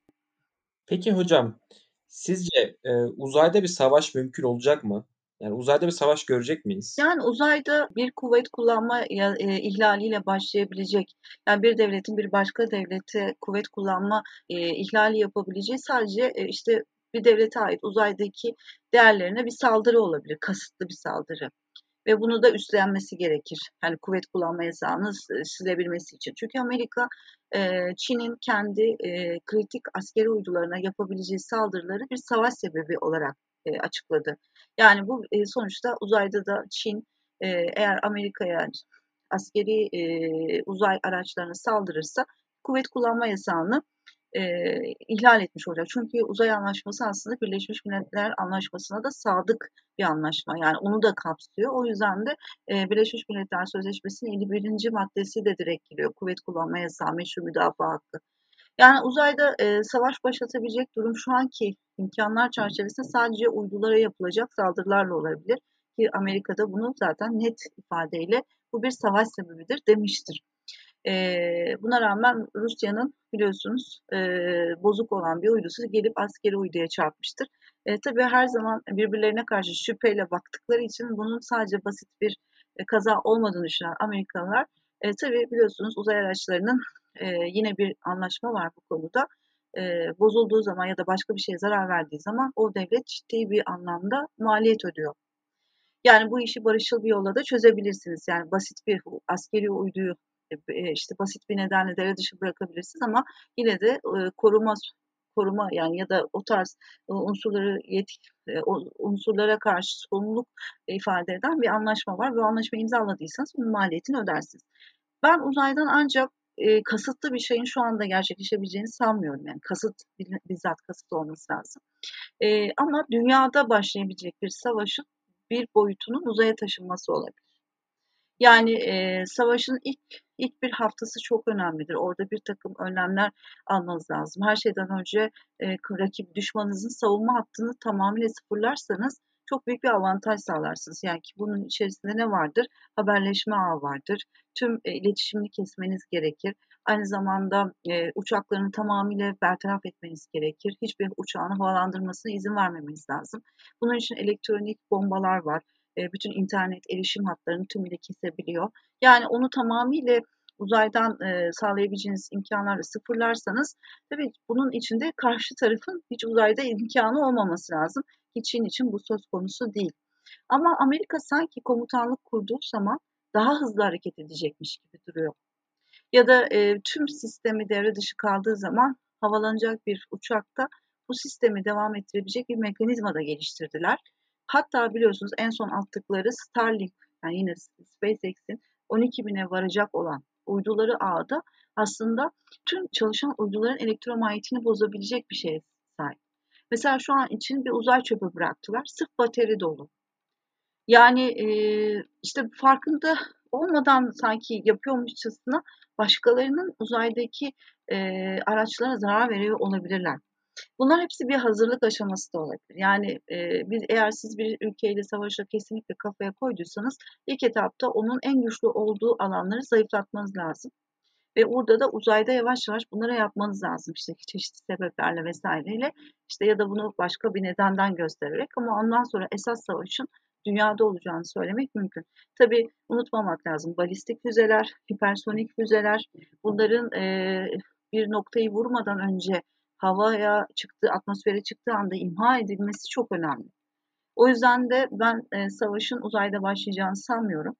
[SPEAKER 1] Peki hocam, sizce e, uzayda bir savaş mümkün olacak mı? Yani uzayda bir savaş görecek miyiz?
[SPEAKER 2] Yani uzayda bir kuvvet kullanma ya, e, ihlaliyle başlayabilecek, yani bir devletin bir başka devlete kuvvet kullanma e, ihlali yapabileceği sadece e, işte bir devlete ait uzaydaki değerlerine bir saldırı olabilir, kasıtlı bir saldırı ve bunu da üstlenmesi gerekir. Yani kuvvet kullanma yasağını silebilmesi için. Çünkü Amerika Çin'in kendi kritik askeri uydularına yapabileceği saldırıları bir savaş sebebi olarak açıkladı. Yani bu sonuçta uzayda da Çin eğer Amerika'ya askeri uzay araçlarına saldırırsa kuvvet kullanma yasağını e, ihlal etmiş olacak. Çünkü uzay anlaşması aslında Birleşmiş Milletler Anlaşması'na da sadık bir anlaşma. Yani onu da kapsıyor. O yüzden de e, Birleşmiş Milletler Sözleşmesi'nin 51. maddesi de direkt giriyor. Kuvvet kullanma yasağı, meşru müdafaa hakkı. Yani uzayda e, savaş başlatabilecek durum şu anki imkanlar çerçevesinde sadece uydulara yapılacak saldırılarla olabilir. Ki Amerika'da bunu zaten net ifadeyle bu bir savaş sebebidir demiştir. E, buna rağmen Rusya'nın biliyorsunuz e, bozuk olan bir uydusu gelip askeri uyduya çarpmıştır. E, tabii her zaman birbirlerine karşı şüpheyle baktıkları için bunun sadece basit bir e, kaza olmadığını düşünen Amerikalılar e, tabii biliyorsunuz uzay araçlarının e, yine bir anlaşma var bu konuda. E, bozulduğu zaman ya da başka bir şeye zarar verdiği zaman o devlet ciddi bir anlamda maliyet ödüyor. Yani bu işi barışçıl bir yolla da çözebilirsiniz. Yani basit bir askeri uyduyu e, işte basit bir nedenle devre dışı bırakabilirsiniz ama yine de e, koruma koruma yani ya da o tarz e, unsurları yetki unsurlara karşı sorumluluk ifade eden bir anlaşma var. Bu anlaşmayı imzaladıysanız bunun maliyetini ödersiniz. Ben uzaydan ancak e, kasıtlı bir şeyin şu anda gerçekleşebileceğini sanmıyorum. Yani kasıt bizzat kasıt olması lazım. E, ama dünyada başlayabilecek bir savaşın bir boyutunun uzaya taşınması olabilir. Yani e, savaşın ilk ilk bir haftası çok önemlidir. Orada bir takım önlemler almanız lazım. Her şeyden önce e, rakip düşmanınızın savunma hattını tamamıyla sıfırlarsanız çok büyük bir avantaj sağlarsınız. Yani ki bunun içerisinde ne vardır? Haberleşme ağı vardır. Tüm e, iletişimini kesmeniz gerekir. Aynı zamanda e, uçaklarını tamamıyla bertaraf etmeniz gerekir. Hiçbir uçağını havalandırmasına izin vermemeniz lazım. Bunun için elektronik bombalar var bütün internet erişim hatlarını tümüyle kesebiliyor. Yani onu tamamıyla uzaydan e, sağlayabileceğiniz imkanlarla sıfırlarsanız tabii bunun içinde karşı tarafın hiç uzayda imkanı olmaması lazım. Hiç Çin için bu söz konusu değil. Ama Amerika sanki komutanlık kurduğu zaman daha hızlı hareket edecekmiş gibi duruyor. Ya da e, tüm sistemi devre dışı kaldığı zaman havalanacak bir uçakta bu sistemi devam ettirebilecek bir mekanizma da geliştirdiler. Hatta biliyorsunuz en son attıkları Starlink yani yine SpaceX'in 12 bine varacak olan uyduları ağda aslında tüm çalışan uyduların elektromanyetini bozabilecek bir şeye sahip. Mesela şu an için bir uzay çöpü bıraktılar. Sırf bateri dolu. Yani e, işte farkında olmadan sanki yapıyormuşçasına başkalarının uzaydaki e, araçlara zarar veriyor olabilirler. Bunlar hepsi bir hazırlık aşaması da olabilir. Yani e, biz eğer siz bir ülkeyle savaşa kesinlikle kafaya koyduysanız ilk etapta onun en güçlü olduğu alanları zayıflatmanız lazım. Ve burada da uzayda yavaş yavaş bunları yapmanız lazım işte çeşitli sebeplerle vesaireyle işte ya da bunu başka bir nedenden göstererek ama ondan sonra esas savaşın dünyada olacağını söylemek mümkün. Tabii unutmamak lazım balistik füzeler, hipersonik füzeler bunların e, bir noktayı vurmadan önce havaya çıktığı, atmosfere çıktığı anda imha edilmesi çok önemli. O yüzden de ben e, savaşın uzayda başlayacağını sanmıyorum.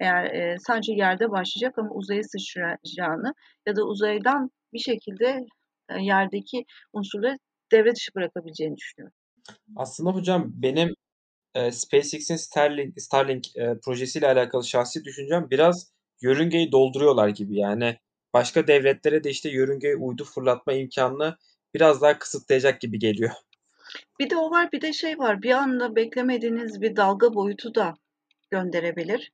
[SPEAKER 2] Eğer e, sadece yerde başlayacak ama uzaya sıçrayacağını ya da uzaydan bir şekilde e, yerdeki unsurları devre dışı bırakabileceğini düşünüyorum.
[SPEAKER 1] Aslında hocam benim e, SpaceX'in Starlink, Starlink e, projesiyle alakalı şahsi düşüncem biraz yörüngeyi dolduruyorlar gibi. Yani başka devletlere de işte yörüngeye uydu fırlatma imkanını biraz daha kısıtlayacak gibi geliyor.
[SPEAKER 2] Bir de o var bir de şey var bir anda beklemediğiniz bir dalga boyutu da gönderebilir.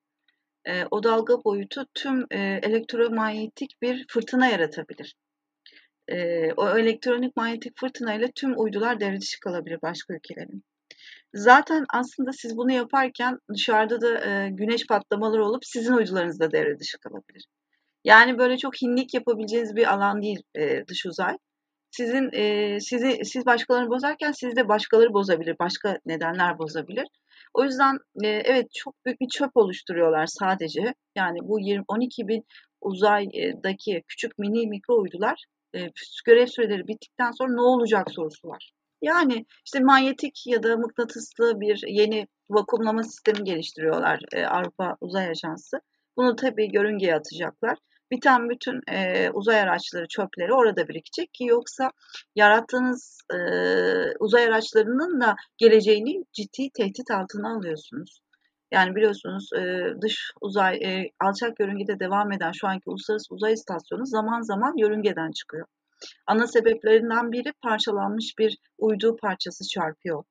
[SPEAKER 2] E, o dalga boyutu tüm e, elektromanyetik bir fırtına yaratabilir. e, o elektronik manyetik fırtınayla tüm uydular devre dışı kalabilir başka ülkelerin. Zaten aslında siz bunu yaparken dışarıda da e, güneş patlamaları olup sizin uydularınız da devre dışı kalabilir. Yani böyle çok hinlik yapabileceğiniz bir alan değil e, dış uzay. Sizin e, sizi siz başkalarını bozarken sizi de başkaları bozabilir, başka nedenler bozabilir. O yüzden e, evet çok büyük bir çöp oluşturuyorlar sadece. Yani bu 20, 12 bin uzaydaki küçük mini mikro uydular e, görev süreleri bittikten sonra ne olacak sorusu var. Yani işte manyetik ya da mıknatıslı bir yeni vakumlama sistemi geliştiriyorlar e, Avrupa Uzay Ajansı. Bunu tabii yörüngeye atacaklar. Biten bütün e, uzay araçları, çöpleri orada birikecek ki yoksa yarattığınız e, uzay araçlarının da geleceğini ciddi tehdit altına alıyorsunuz. Yani biliyorsunuz e, dış uzay, e, alçak yörüngede devam eden şu anki Uluslararası Uzay İstasyonu zaman zaman yörüngeden çıkıyor. Ana sebeplerinden biri parçalanmış bir uydu parçası çarpıyor.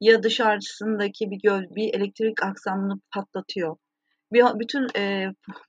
[SPEAKER 2] Ya dışarısındaki bir göl, bir elektrik aksamını patlatıyor. Bütün e,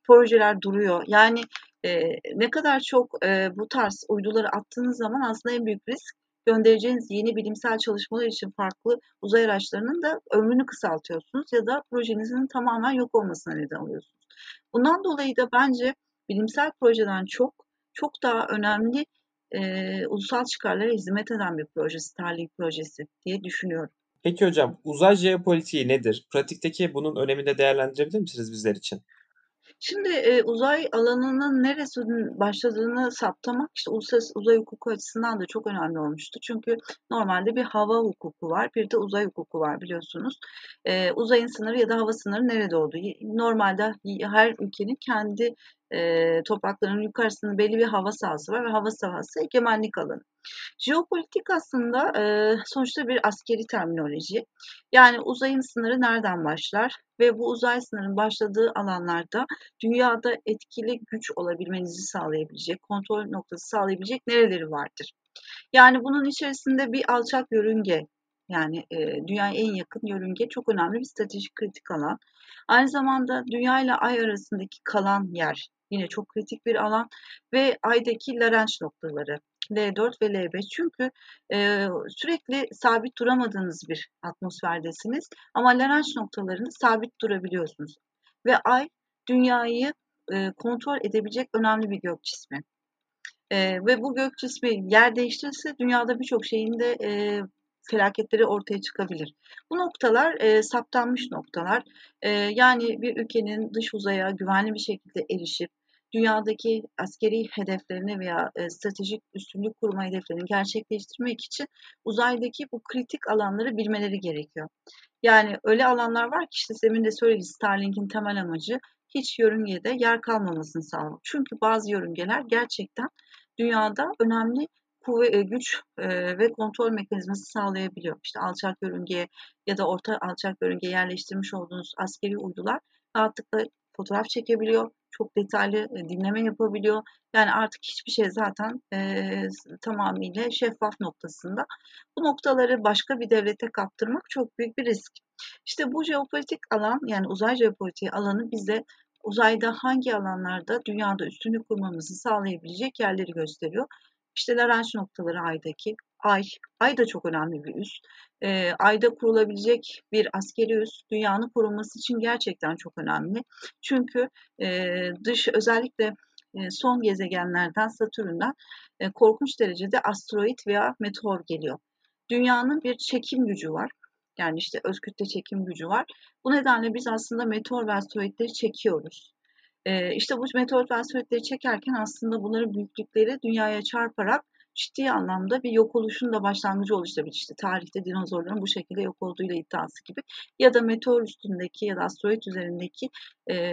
[SPEAKER 2] projeler duruyor. Yani e, ne kadar çok e, bu tarz uyduları attığınız zaman aslında en büyük risk göndereceğiniz yeni bilimsel çalışmalar için farklı uzay araçlarının da ömrünü kısaltıyorsunuz ya da projenizin tamamen yok olmasına neden oluyorsunuz. Bundan dolayı da bence bilimsel projeden çok çok daha önemli e, ulusal çıkarlara hizmet eden bir proje Starlink projesi diye düşünüyorum.
[SPEAKER 1] Peki hocam uzay jeopolitiği nedir? Pratikteki bunun önemini de değerlendirebilir misiniz bizler için?
[SPEAKER 2] Şimdi e, uzay alanının neresinin başladığını saptamak işte uluslararası uzay hukuku açısından da çok önemli olmuştu. Çünkü normalde bir hava hukuku var, bir de uzay hukuku var biliyorsunuz. E, uzayın sınırı ya da hava sınırı nerede olduğu. Normalde her ülkenin kendi e, topraklarının yukarısında belli bir hava sahası var ve hava sahası egemenlik alanı. Jeopolitik aslında e, sonuçta bir askeri terminoloji. Yani uzayın sınırı nereden başlar ve bu uzay sınırının başladığı alanlarda dünyada etkili güç olabilmenizi sağlayabilecek, kontrol noktası sağlayabilecek nereleri vardır? Yani bunun içerisinde bir alçak yörünge, yani e, dünyaya en yakın yörünge çok önemli bir stratejik kritik alan. Aynı zamanda dünya ile ay arasındaki kalan yer yine çok kritik bir alan ve aydaki Lagrange noktaları L4 ve L5 çünkü e, sürekli sabit duramadığınız bir atmosferdesiniz ama Lagrange noktalarını sabit durabiliyorsunuz ve ay dünyayı e, kontrol edebilecek önemli bir gök cismi. E, ve bu gök cismi yer değiştirirse dünyada birçok şeyin de e, felaketleri ortaya çıkabilir. Bu noktalar e, saptanmış noktalar. E, yani bir ülkenin dış uzaya güvenli bir şekilde erişip dünyadaki askeri hedeflerini veya e, stratejik üstünlük kurma hedeflerini gerçekleştirmek için uzaydaki bu kritik alanları bilmeleri gerekiyor. Yani öyle alanlar var ki işte demin de söyledi Starlink'in temel amacı hiç yörüngede yer kalmamasını sağlamak. Çünkü bazı yörüngeler gerçekten dünyada önemli kuvve, e, güç e, ve kontrol mekanizması sağlayabiliyor. İşte alçak yörüngeye ya da orta alçak yörüngeye yerleştirmiş olduğunuz askeri uydular rahatlıkla fotoğraf çekebiliyor. Çok detaylı e, dinleme yapabiliyor. Yani artık hiçbir şey zaten e, tamamıyla şeffaf noktasında. Bu noktaları başka bir devlete kaptırmak çok büyük bir risk. İşte bu jeopolitik alan yani uzay jeopolitiği alanı bize uzayda hangi alanlarda dünyada üstünlük kurmamızı sağlayabilecek yerleri gösteriyor. İşte Lagrange noktaları aydaki. Ay, ay da çok önemli bir üs. E, ayda kurulabilecek bir askeri üs dünyanın korunması için gerçekten çok önemli. Çünkü e, dış özellikle son gezegenlerden Satürn'den korkunç derecede asteroid veya meteor geliyor. Dünyanın bir çekim gücü var. Yani işte öz kütle çekim gücü var. Bu nedenle biz aslında meteor ve asteroidleri çekiyoruz. E, işte bu meteor ve asteroidleri çekerken aslında bunların büyüklükleri dünyaya çarparak ciddi anlamda bir yok oluşun da başlangıcı oluşturabilir. İşte tarihte dinozorların bu şekilde yok olduğuyla iddiası gibi. Ya da meteor üstündeki ya da asteroid üzerindeki e,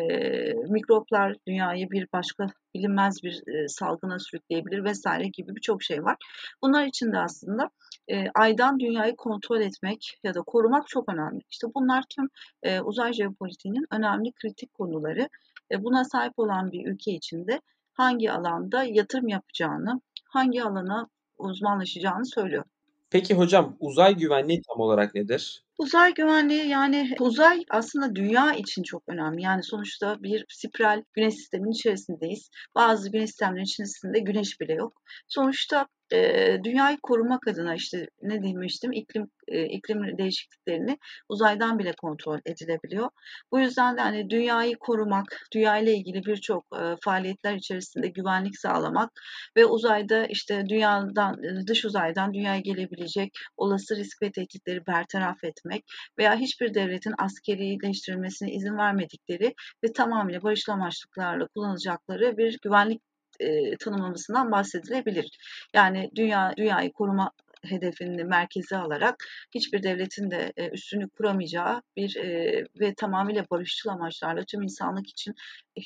[SPEAKER 2] mikroplar dünyayı bir başka bilinmez bir e, salgına sürükleyebilir vesaire gibi birçok şey var. Bunlar için de aslında e, aydan dünyayı kontrol etmek ya da korumak çok önemli. İşte bunlar tüm e, uzay jeopolitiğinin önemli kritik konuları. E, buna sahip olan bir ülke içinde hangi alanda yatırım yapacağını, hangi alana uzmanlaşacağını söylüyor.
[SPEAKER 1] Peki hocam, uzay güvenliği tam olarak nedir?
[SPEAKER 2] Uzay güvenliği, yani, uzay aslında dünya için çok önemli. Yani, sonuçta bir spiral güneş sisteminin içerisindeyiz. Bazı güneş sistemlerinin içerisinde güneş bile yok. Sonuçta, eee, dünyayı korumak adına, işte, ne demiştim, iklim, eee, iklim değişikliklerini uzaydan bile kontrol edilebiliyor. Bu yüzden de, hani, dünyayı korumak, dünyayla ilgili birçok, eee, faaliyetler içerisinde güvenlik sağlamak ve uzayda, işte, dünyadan, dış uzaydan dünyaya gelebilecek olası risk ve tehditleri bertaraf etmek veya hiçbir devletin askerileştirilmesine izin vermedikleri ve tamamıyla barışçıl amaçlıklarla kullanacakları bir güvenlik, eee, tanımlamasından bahsedilebilir. Yani, dünya dünyayı koruma hedefini merkeze alarak hiçbir devletin de, eee, üstünlük kuramayacağı bir, ve tamamıyla barışçıl amaçlarla tüm insanlık için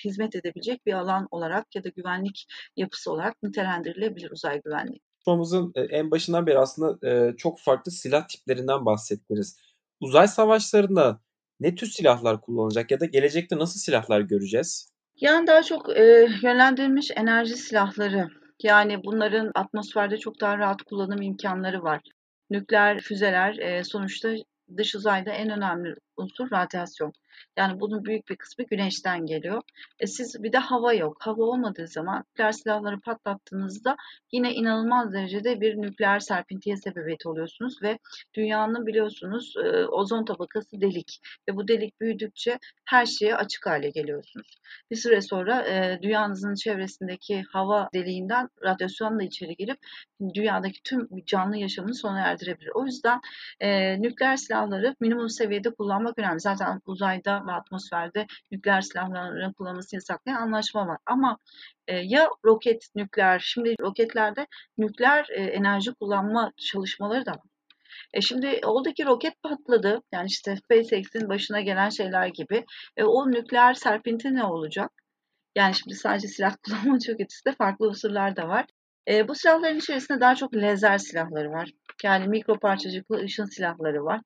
[SPEAKER 2] hizmet edebilecek bir alan olarak ya da güvenlik yapısı olarak nitelendirilebilir uzay güvenliği.
[SPEAKER 1] Konuşmamızın, en başından beri aslında, çok farklı silah tiplerinden bahsettiniz. Uzay savaşlarında ne tür silahlar kullanılacak ya da gelecekte nasıl silahlar göreceğiz?
[SPEAKER 2] Yani, daha çok, eee, yönlendirilmiş enerji silahları, yani, bunların atmosferde çok daha rahat kullanım imkânları var. Nükleer füzeler, eee, sonuçta dış uzayda en önemli unsur radyasyon. Yani, bunun büyük bir kısmı güneşten geliyor. E, siz bir de hava yok. Hava olmadığı zaman nükleer silahları patlattığınızda yine inanılmaz derecede bir nükleer serpintiye sebebiyet oluyorsunuz ve dünyanın biliyorsunuz, eee, ozon tabakası delik ve bu delik büyüdükçe her şeye açık hâle geliyorsunuz. Bir süre sonra, eee, dünyanızın çevresindeki hava deliğinden radyasyon da içeri girip dünyadaki tüm canlı yaşamını sona erdirebilir. O yüzden, eee, nükleer silahları minimum seviyede kullanmak önemli. Zaten uzayda ve atmosferde nükleer silahların kullanılmasını yasaklayan anlaşma var ama, eee, ya roket, nükleer Şimdi roketlerde nükleer, eee, enerji kullanma çalışmaları da var. E, şimdi oldu ki roket patladı. Yani, işte, SpaceX'in başına gelen şeyler gibi. E, o nükleer serpinti ne olacak? Yani, şimdi sadece silah kullanmanın çok ötesinde farklı unsurlar da var. Eee, bu silahların içerisinde daha çok lazer silahları var. Yani, mikro parçacıklı ışın silahları var.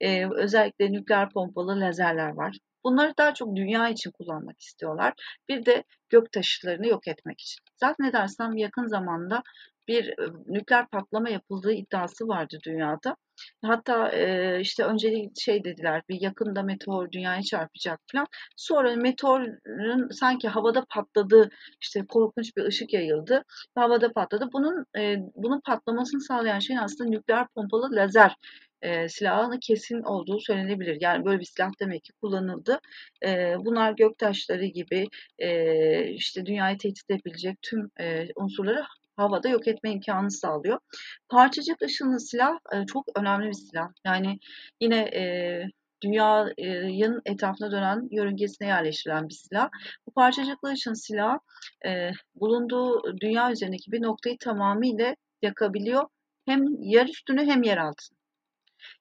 [SPEAKER 2] Eee, özellikle nükleer pompalı lazerler var. Bunları daha çok dünya için kullanmak istiyorlar. Bir de gök taşıtlarını yok etmek için. Zannedersem yakın zamanda bir, nükleer patlama yapıldığı iddiası vardı dünyada. Hatta, eee, işte, önceliği şey dediler, bir yakında meteor dünyaya çarpacak filan. Sonra meteorun sanki havada patladığı, işte, korkunç bir ışık yayıldı havada patladı. Bunun, eee, bunun patlamasını sağlayan şeyin aslında nükleer pompalı lazer, eee, silahının kesin olduğu söylenebilir. Yani, böyle bir silah demek ki kullanıldı. Eee, bunlar göktaşları gibi, eee, işte, dünyayı tehdit edebilecek tüm, eee, unsurları havada yok etme imkânı sağlıyor. Parçacık ışınlı silah, eee, çok önemli bir silah. Yani, yine, eee, dünyanın etrafında dönen yörüngesine yerleştirilen bir silah. Bu parçacıklı ışın silahı, eee, bulunduğu dünya üzerindeki bir noktayı tamamıyla yakabiliyor. Hem yer üstünü hem yer altını.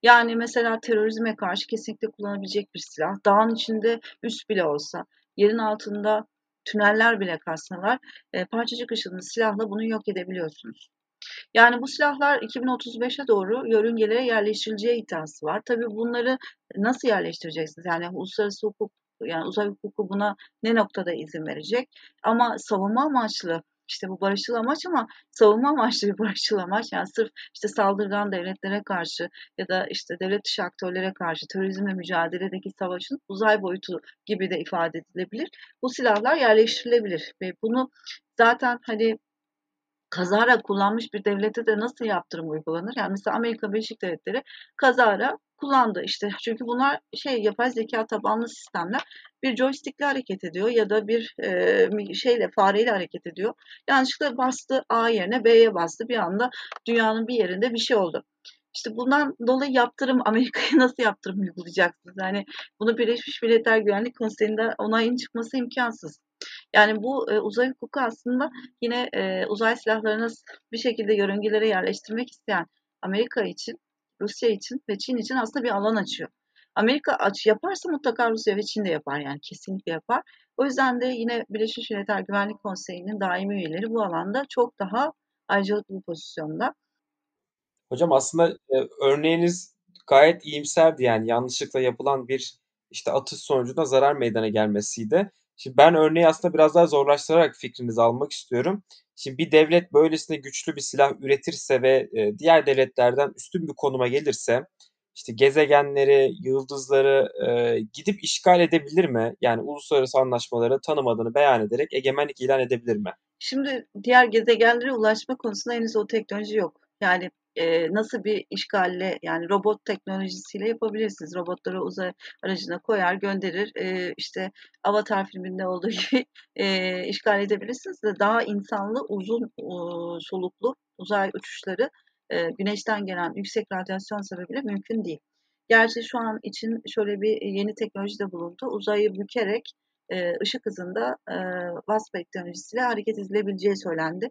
[SPEAKER 2] Yani, mesela terörizme karşı kesinlikle kullanabilecek bir silah. Dağın içinde üs bile olsa, yerin altında tüneller bile kazsalar, eee, parçacık ışınlı silahla bunu yok edebiliyorsunuz. Yani, bu silahlar 2035'e doğru yörüngelere yerleştirileceği iddiası var. Tabii bunları nasıl yerleştireceksiniz? Yani, uluslararası hukuk, yani, uzay hukuku buna ne noktada izin verecek? Ama savunma amaçlı, işte, bu barışçıl amaç ama savunma amaçlı bir barışçıl amaç, yani, sırf, işte, saldırgan devletlere karşı ya da, işte, devlet dışı aktörlere karşı terörizmle mücadeledeki savaşın uzay boyutu gibi de ifade edilebilir. Bu silahlar yerleştirilebilir ve bunu zaten, hani, kazara kullanmış bir devlete de nasıl yaptırım uygulanır? Yani, mesela Amerika Birleşik Devletleri kazara kullandı. İşte, çünkü bunlar şey, yapay zekâ tabanlı sistemler. Bir joystick'le hareket ediyor ya da bir, mi şeyle, fareyle hareket ediyor. Yanlışlıkla bastı A yerine B'ye bastı. Bir anda dünyanın bir yerinde bir şey oldu. İşte, bundan dolayı yaptırım Amerika'ya nasıl yaptırım uygulayacaksınız? Yani, bunu Birleşmiş Milletler Güvenlik Konseyi'nde onayın çıkması imkânsız. Yani, bu, eee, uzay hukuku aslında yine, eee, uzay silahlarını bir şekilde yörüngelere yerleştirmek isteyen Amerika için, Rusya için ve Çin için aslında bir alan açıyor. Amerika aç yaparsa mutlaka Rusya ve Çin de yapar, yani, kesinlikle yapar. O yüzden de yine Birleşmiş Milletler Güvenlik Konseyi'nin daimi üyeleri bu alanda çok daha ayrıcalıklı bir pozisyonda.
[SPEAKER 1] Hocam aslında, eee, örneğiniz gayet iyimserdi. Yani, yanlışlıkla yapılan bir, işte, atış sonucunda zarar meydana gelmesiydi. Şimdi ben örneği aslında biraz daha zorlaştırarak fikrinizi almak istiyorum. Şimdi bir devlet böylesine güçlü bir silah üretirse ve e, diğer devletlerden üstün bir konuma gelirse işte gezegenleri, yıldızları e, gidip işgal edebilir mi? Yani uluslararası anlaşmaları tanımadığını beyan ederek egemenlik ilan edebilir mi?
[SPEAKER 2] Şimdi diğer gezegenlere ulaşma konusunda henüz o teknoloji yok. Yani e, nasıl bir işgalle yani robot teknolojisiyle yapabilirsiniz. Robotları uzay aracına koyar gönderir e, işte Avatar filminde olduğu gibi e, işgal edebilirsiniz de daha insanlı uzun e, soluklu uzay uçuşları e, güneşten gelen yüksek radyasyon sebebiyle mümkün değil. Gerçi şu an için şöyle bir yeni teknoloji de bulundu. Uzayı bükerek e, ışık hızında e, WASP teknolojisiyle hareket edilebileceği söylendi.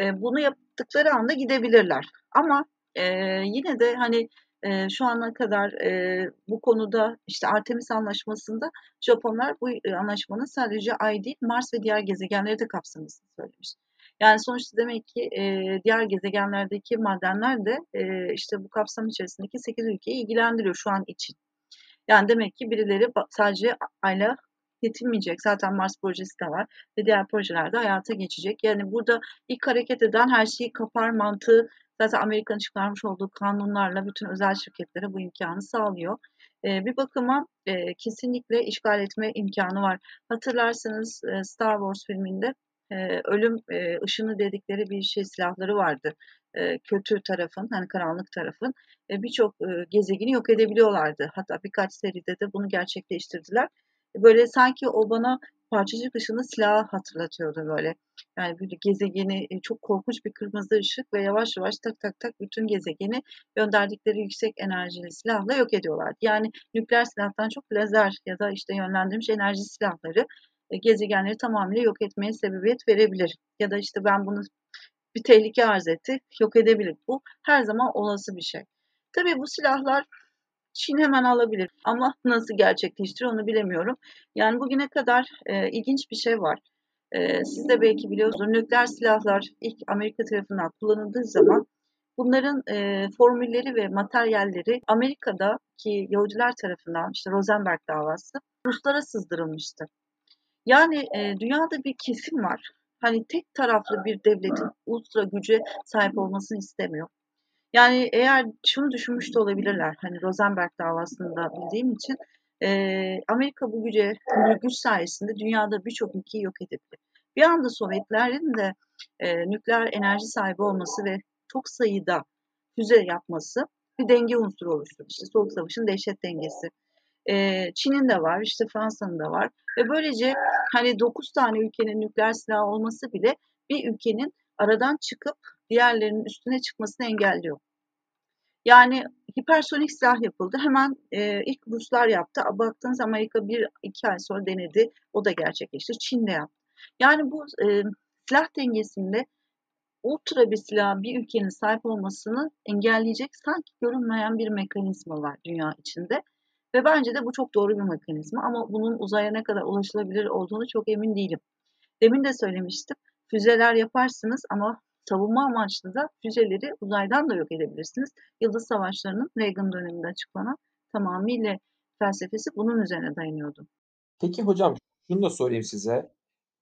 [SPEAKER 2] E, bunu yaptıkları anda gidebilirler. Ama e, yine de hani e, şu ana kadar e, bu konuda işte Artemis Anlaşması'nda Japonlar bu e, anlaşmanın sadece Ay değil Mars ve diğer gezegenleri de kapsamasını söylemiş. Yani sonuçta demek ki e, diğer gezegenlerdeki madenler de e, işte bu kapsam içerisindeki 8 ülkeyi ilgilendiriyor şu an için. Yani demek ki birileri sadece Ay'la yetinmeyecek. Zaten Mars projesi de var ve diğer projeler de hayata geçecek. Yani burada ilk hareket eden her şeyi kapar mantığı zaten Amerika'nın çıkarmış olduğu kanunlarla bütün özel şirketlere bu imkanı sağlıyor. E, bir bakıma e, kesinlikle işgal etme imkanı var. Hatırlarsanız e, Star Wars filminde e, ölüm e, ışını dedikleri bir şey silahları vardı. E, kötü tarafın, hani karanlık tarafın e, birçok e, gezegeni yok edebiliyorlardı. Hatta birkaç seride de bunu gerçekleştirdiler. Böyle sanki o bana parçacık ışını silahı hatırlatıyordu böyle. Yani böyle gezegeni e, çok korkunç bir kırmızı ışık ve yavaş yavaş tak tak tak bütün gezegeni gönderdikleri yüksek enerjili silahla yok ediyorlar. Yani nükleer silahtan çok lazer ya da işte yönlendirilmiş enerji silahları e, gezegenleri tamamıyla yok etmeye sebebiyet verebilir. Ya da işte ben bunu bir tehlike arz etti, yok edebilir. Bu her zaman olası bir şey. Tabii bu silahlar Çin hemen alabilir ama nasıl gerçekleştirir onu bilemiyorum. Yani bugüne kadar e, ilginç bir şey var. E, siz de belki biliyorsunuz nükleer silahlar ilk Amerika tarafından kullanıldığı zaman bunların e, formülleri ve materyalleri Amerika'daki Yahudiler tarafından işte Rosenberg davası Ruslara sızdırılmıştı. Yani e, dünyada bir kesim var. Hani tek taraflı bir devletin ultra güce sahip olmasını istemiyor. Yani eğer şunu düşünmüş de olabilirler. Hani Rosenberg davasında bildiğim için e, Amerika bu güce, bu güç sayesinde dünyada birçok ülkeyi yok edebilir. Bir anda Sovyetlerin de e, nükleer enerji sahibi olması ve çok sayıda füze yapması bir denge unsuru oluşturdu. İşte Soğuk Savaş'ın dehşet dengesi. E, Çin'in de var, işte Fransa'nın da var. Ve böylece hani 9 tane ülkenin nükleer silahı olması bile bir ülkenin aradan çıkıp diğerlerinin üstüne çıkmasını engelliyor. Yani hipersonik silah yapıldı. Hemen e, ilk Ruslar yaptı. Baktığınız Amerika bir iki ay sonra denedi. O da gerçekleşti. Çin de yaptı. Yani bu e, silah dengesinde ultra bir silah bir ülkenin sahip olmasını engelleyecek sanki görünmeyen bir mekanizma var dünya içinde. Ve bence de bu çok doğru bir mekanizma ama bunun uzaya ne kadar ulaşılabilir olduğunu çok emin değilim. Demin de söylemiştim. Füzeler yaparsınız ama savunma amaçlı da füzeleri uzaydan da yok edebilirsiniz. Yıldız Savaşları'nın Reagan döneminde açıklanan tamamıyla felsefesi bunun üzerine dayanıyordu.
[SPEAKER 1] Peki hocam şunu da sorayım size.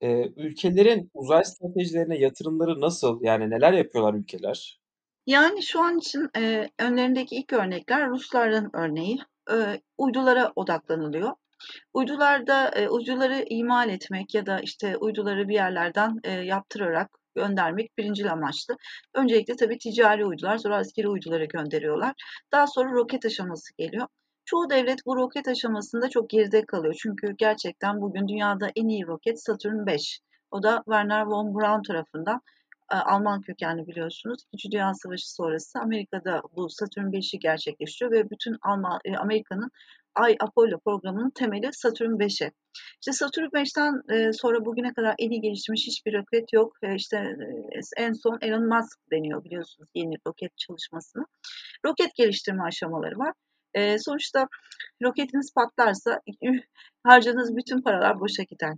[SPEAKER 1] Ee, ülkelerin uzay stratejilerine yatırımları nasıl? Yani neler yapıyorlar ülkeler?
[SPEAKER 2] Yani şu an için e, önlerindeki ilk örnekler Rusların örneği. E, uydulara odaklanılıyor. Uydularda e, uyduları imal etmek ya da işte uyduları bir yerlerden e, yaptırarak göndermek birinci amaçlı. Öncelikle tabii ticari uydular, sonra askeri uyduları gönderiyorlar. Daha sonra roket aşaması geliyor. Çoğu devlet bu roket aşamasında çok geride kalıyor. Çünkü gerçekten bugün dünyada en iyi roket Saturn 5. O da Werner von Braun tarafından e, Alman kökenli biliyorsunuz. İkinci Dünya Savaşı sonrası Amerika'da bu Saturn 5'i gerçekleştiriyor ve bütün Alman, e, Amerika'nın Ay Apollo programının temeli Satürn 5'e. İşte Satürn 5'ten e, sonra bugüne kadar en iyi geliştirmiş hiçbir roket yok. E, işte e, en son Elon Musk deniyor biliyorsunuz yeni roket çalışmasını. Roket geliştirme aşamaları var. E, sonuçta roketiniz patlarsa harcadığınız bütün paralar boşa gider.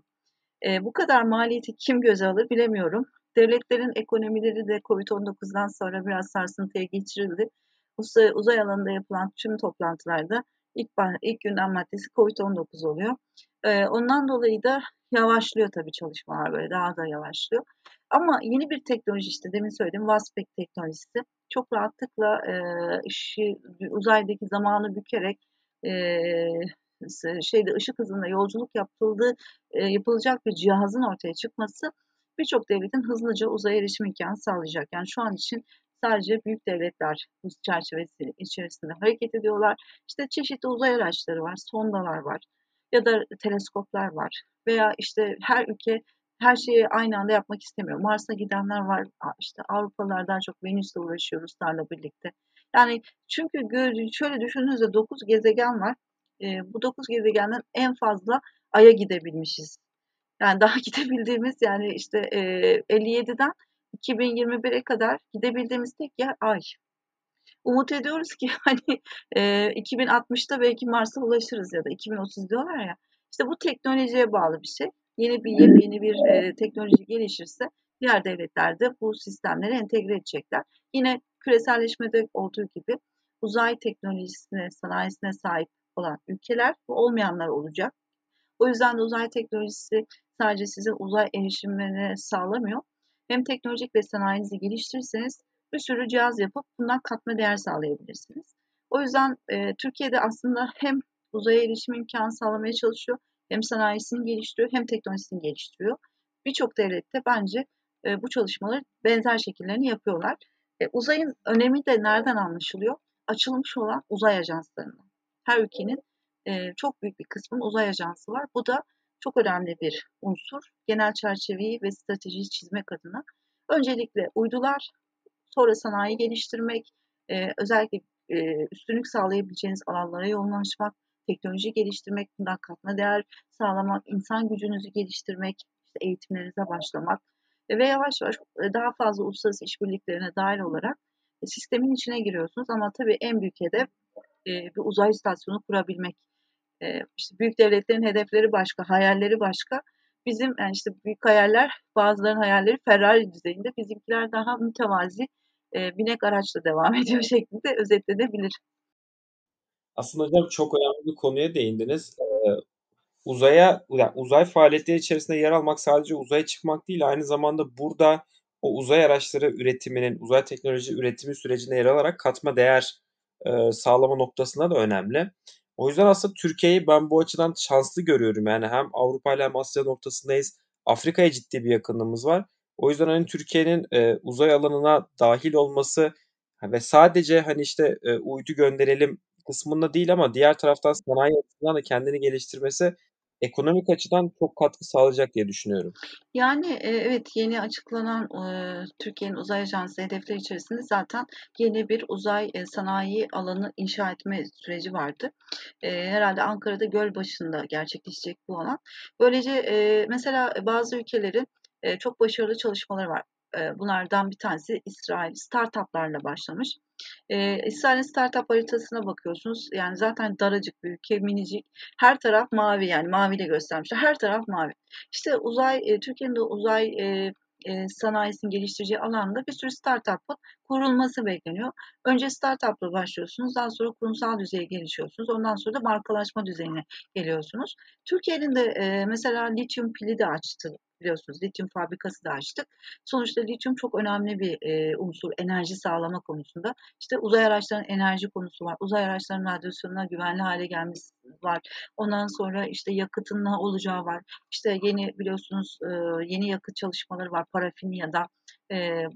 [SPEAKER 2] E, bu kadar maliyeti kim göze alır bilemiyorum. Devletlerin ekonomileri de Covid-19'dan sonra biraz sarsıntıya geçirildi. Uzay, uzay alanında yapılan tüm toplantılarda ilk, ilk gündem maddesi COVID-19 oluyor. E, ondan dolayı da yavaşlıyor tabii çalışmalar böyle daha da yavaşlıyor. Ama yeni bir teknoloji işte demin söylediğim Waspec teknolojisi çok rahatlıkla e, işi, uzaydaki zamanı bükerek e, şeyde ışık hızında yolculuk yapıldığı e, yapılacak bir cihazın ortaya çıkması birçok devletin hızlıca uzaya erişim imkanı sağlayacak. Yani şu an için sadece büyük devletler bu çerçevesi içerisinde hareket ediyorlar. İşte çeşitli uzay araçları var, sondalar var ya da teleskoplar var veya işte her ülke her şeyi aynı anda yapmak istemiyor. Mars'a gidenler var. İşte Avrupalılar daha çok Venüs'le uğraşıyor Ruslarla birlikte. Yani çünkü şöyle düşündüğünüzde 9 gezegen var. E, bu 9 gezegenden en fazla Ay'a gidebilmişiz. Yani daha gidebildiğimiz yani işte e, 57'den 2021'e kadar gidebildiğimiz tek yer Ay. Umut ediyoruz ki hani e, 2060'ta belki Mars'a ulaşırız ya da 2030 diyorlar ya. İşte bu teknolojiye bağlı bir şey. Yeni bir yepyeni bir e, teknoloji gelişirse diğer devletler de bu sistemleri entegre edecekler. Yine küreselleşmede olduğu gibi uzay teknolojisine, sanayisine sahip olan ülkeler ve olmayanlar olacak. O yüzden de uzay teknolojisi sadece sizin uzay erişimini sağlamıyor. Hem teknolojik ve sanayinizi geliştirirseniz bir sürü cihaz yapıp bundan katma değer sağlayabilirsiniz. O yüzden e, Türkiye'de aslında hem uzaya erişim imkanı sağlamaya çalışıyor, hem sanayisini geliştiriyor, hem teknolojisini geliştiriyor. Birçok devlette bence e, bu çalışmaları benzer şekillerini yapıyorlar. E, uzayın önemi de nereden anlaşılıyor? Açılmış olan uzay ajanslarından. Her ülkenin e, çok büyük bir kısmının uzay ajansı var. Bu da çok önemli bir unsur. Genel çerçeveyi ve stratejiyi çizmek adına. Öncelikle uydular, sonra sanayi geliştirmek, e, özellikle e, üstünlük sağlayabileceğiniz alanlara yoğunlaşmak, teknoloji geliştirmek, bundan katma değer sağlamak, insan gücünüzü geliştirmek, işte eğitimlerinize başlamak ve yavaş yavaş daha fazla uluslararası işbirliklerine dahil olarak sistemin içine giriyorsunuz. Ama tabii en büyük hedef bir uzay istasyonu kurabilmek. İşte büyük devletlerin hedefleri başka, hayalleri başka. Bizim yani işte büyük hayaller, bazılarının hayalleri Ferrari düzeyinde, bizimkiler daha mütevazi binek araçla devam ediyor şeklinde özetlenebilir.
[SPEAKER 1] Aslında hocam çok önemli bir konuya değindiniz. Ee, uzaya, yani uzay faaliyetleri içerisinde yer almak sadece uzaya çıkmak değil, aynı zamanda burada o uzay araçları üretiminin, uzay teknoloji üretimi sürecine yer alarak katma değer e, sağlama noktasında da önemli. O yüzden aslında Türkiye'yi ben bu açıdan şanslı görüyorum. Yani hem Avrupa ile hem Asya noktasındayız. Afrika'ya ciddi bir yakınlığımız var. O yüzden hani Türkiye'nin e, uzay alanına dahil olması ve sadece hani işte e, uydu gönderelim kısmında değil ama diğer taraftan sanayi açısından da kendini geliştirmesi ekonomik açıdan çok katkı sağlayacak diye düşünüyorum.
[SPEAKER 2] Yani e, evet yeni açıklanan e, Türkiye'nin uzay ajansı hedefleri içerisinde zaten yeni bir uzay e, sanayi alanı inşa etme süreci vardı. Herhalde Ankara'da Gölbaşı'nda gerçekleşecek bu alan. Böylece mesela bazı ülkelerin çok başarılı çalışmaları var. Bunlardan bir tanesi İsrail startuplarla başlamış. Ee, İsrail'in startup haritasına bakıyorsunuz. Yani zaten daracık bir ülke, minicik. Her taraf mavi yani maviyle göstermişler. Her taraf mavi. İşte uzay, e, Türkiye'nin de uzay e, e, sanayisini geliştireceği alanda bir sürü startup'ın kurulması bekleniyor. Önce startup'la başlıyorsunuz, daha sonra kurumsal düzeye gelişiyorsunuz, ondan sonra da markalaşma düzeyine geliyorsunuz. Türkiye'nin de e, mesela lityum pili de açtı biliyorsunuz lityum fabrikası da açtık. Sonuçta lityum çok önemli bir e, unsur enerji sağlama konusunda. İşte uzay araçlarının enerji konusu var. Uzay araçlarının radyasyonuna güvenli hale gelmesi var. Ondan sonra işte yakıtın ne olacağı var. İşte yeni biliyorsunuz e, yeni yakıt çalışmaları var. Parafinli ya da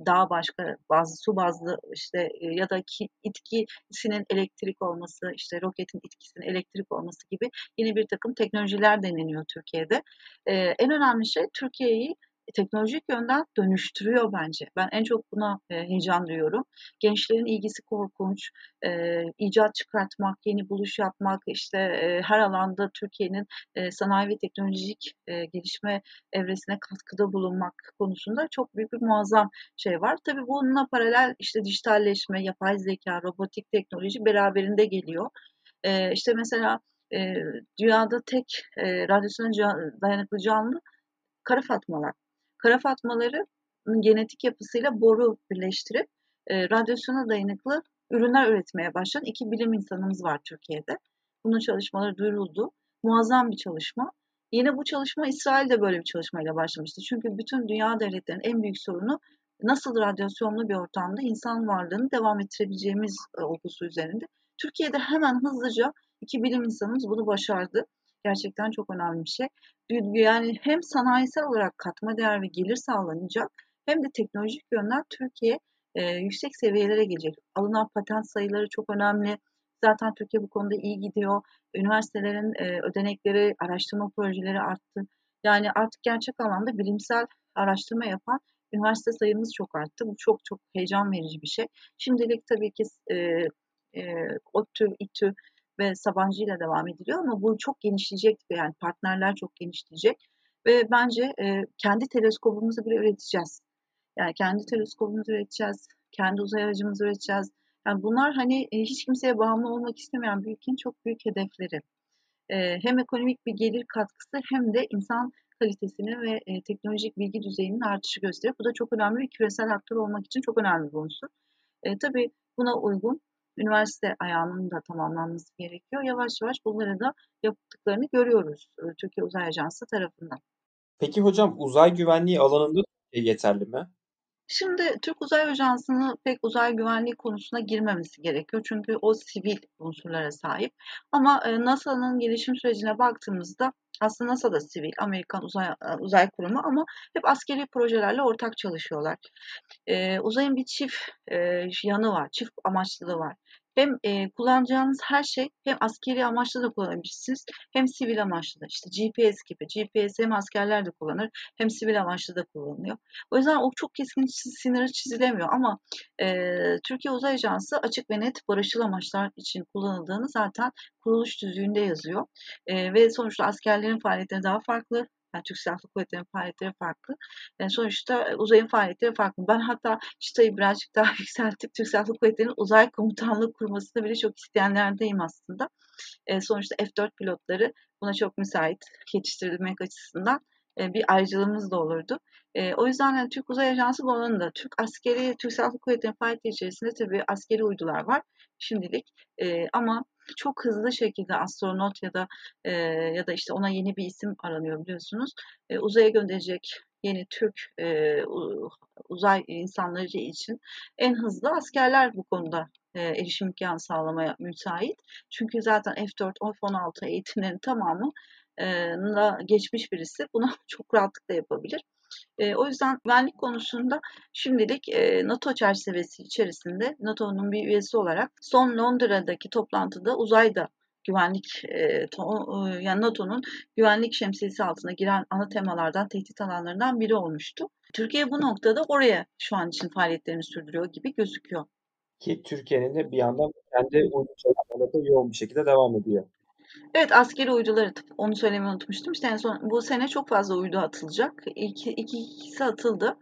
[SPEAKER 2] daha başka bazı su bazlı işte ya da ki, itkisinin elektrik olması işte roketin itkisinin elektrik olması gibi yeni bir takım teknolojiler deneniyor Türkiye'de. En önemli şey Türkiye'yi teknolojik yönden dönüştürüyor bence. Ben en çok buna e, heyecan duyuyorum. Gençlerin ilgisi korkunç. E, icat çıkartmak, yeni buluş yapmak, işte e, her alanda Türkiye'nin e, sanayi ve teknolojik e, gelişme evresine katkıda bulunmak konusunda çok büyük bir muazzam şey var. Tabii bununla paralel işte dijitalleşme, yapay zeka, robotik teknoloji beraberinde geliyor. E, işte mesela e, dünyada tek e, radyasyona dayanıklı canlı kara fatmalar. Kara fatmaları genetik yapısıyla boru birleştirip e, radyasyona dayanıklı ürünler üretmeye başlayan iki bilim insanımız var Türkiye'de. Bunun çalışmaları duyuruldu. Muazzam bir çalışma. Yine bu çalışma İsrail de böyle bir çalışmayla başlamıştı. Çünkü bütün dünya devletlerinin en büyük sorunu nasıl radyasyonlu bir ortamda insan varlığını devam ettirebileceğimiz e, olgusu üzerinde. Türkiye'de hemen hızlıca iki bilim insanımız bunu başardı. Gerçekten çok önemli bir şey. Yani hem sanayisel olarak katma değer ve gelir sağlanacak hem de teknolojik yönden Türkiye e, yüksek seviyelere gelecek. Alınan patent sayıları çok önemli. Zaten Türkiye bu konuda iyi gidiyor. Üniversitelerin e, ödenekleri, araştırma projeleri arttı. Yani artık gerçek anlamda bilimsel araştırma yapan üniversite sayımız çok arttı. Bu çok çok heyecan verici bir şey. Şimdilik tabii ki e, e, ODTÜ, İTÜ ve Sabancı ile devam ediliyor ama bu çok genişleyecek yani partnerler çok genişleyecek ve bence e, kendi teleskopumuzu bile üreteceğiz. Yani kendi teleskopumuzu üreteceğiz, kendi uzay aracımızı üreteceğiz. Yani bunlar hani e, hiç kimseye bağımlı olmak istemeyen bir ülkenin çok büyük hedefleri. E, hem ekonomik bir gelir katkısı hem de insan kalitesini ve e, teknolojik bilgi düzeyinin artışı gösteriyor. Bu da çok önemli bir küresel aktör olmak için çok önemli bir unsur. E, tabii buna uygun üniversite ayağının da tamamlanması gerekiyor. Yavaş yavaş bunları da yaptıklarını görüyoruz e, Türkiye Uzay Ajansı tarafından.
[SPEAKER 1] Peki hocam uzay güvenliği alanında yeterli mi?
[SPEAKER 2] Şimdi Türk Uzay Ajansı'nın pek uzay güvenliği konusuna girmemesi gerekiyor. Çünkü o sivil unsurlara sahip. Ama e, NASA'nın gelişim sürecine baktığımızda aslında NASA da sivil, Amerikan Uzay, e, Uzay Kurumu ama hep askeri projelerle ortak çalışıyorlar. Ee, uzayın bir çift e, yanı var, çift amaçlılığı var hem e, kullanacağınız her şey hem askeri amaçlı da kullanabilirsiniz hem sivil amaçlı da. İşte GPS gibi. GPS hem askerler de kullanır hem sivil amaçlı da kullanılıyor. O yüzden o çok keskin sınırı çizilemiyor ama e, Türkiye Uzay Ajansı açık ve net barışçıl amaçlar için kullanıldığını zaten kuruluş düzüğünde yazıyor. E, ve sonuçta askerlerin faaliyetleri daha farklı, yani Türk Silahlı Kuvvetleri'nin faaliyetleri farklı. Yani sonuçta e, uzayın faaliyetleri farklı. Ben hatta çıtayı birazcık daha yükseltip Türk Silahlı Kuvvetleri'nin uzay komutanlığı kurmasını bile çok isteyenlerdeyim aslında. E, sonuçta F-4 pilotları buna çok müsait yetiştirilmek açısından e, bir ayrıcalığımız da olurdu. E, o yüzden yani Türk Uzay Ajansı bu alanında Türk askeri, Türk Silahlı Kuvvetleri'nin faaliyeti içerisinde tabii askeri uydular var şimdilik. E, ama çok hızlı şekilde astronot ya da ya da işte ona yeni bir isim aranıyor biliyorsunuz. Uzaya gönderecek yeni Türk uzay insanları için en hızlı askerler bu konuda erişim imkanı sağlamaya müsait. Çünkü zaten F4, F-16 eğitimlerin tamamı da geçmiş birisi bunu çok rahatlıkla yapabilir. O yüzden güvenlik konusunda şimdilik NATO çerçevesi içerisinde NATO'nun bir üyesi olarak son Londra'daki toplantıda uzayda güvenlik e, yani NATO'nun güvenlik şemsiyesi altına giren ana temalardan, tehdit alanlarından biri olmuştu. Türkiye bu noktada oraya şu an için faaliyetlerini sürdürüyor gibi gözüküyor.
[SPEAKER 1] Ki Türkiye'nin de bir yandan kendi çalışmaları yoğun bir şekilde devam ediyor.
[SPEAKER 2] Evet askeri uydular atıp onu söylemeyi unutmuştum. İşte en son bu sene çok fazla uydu atılacak. İki, iki ikisi atıldı.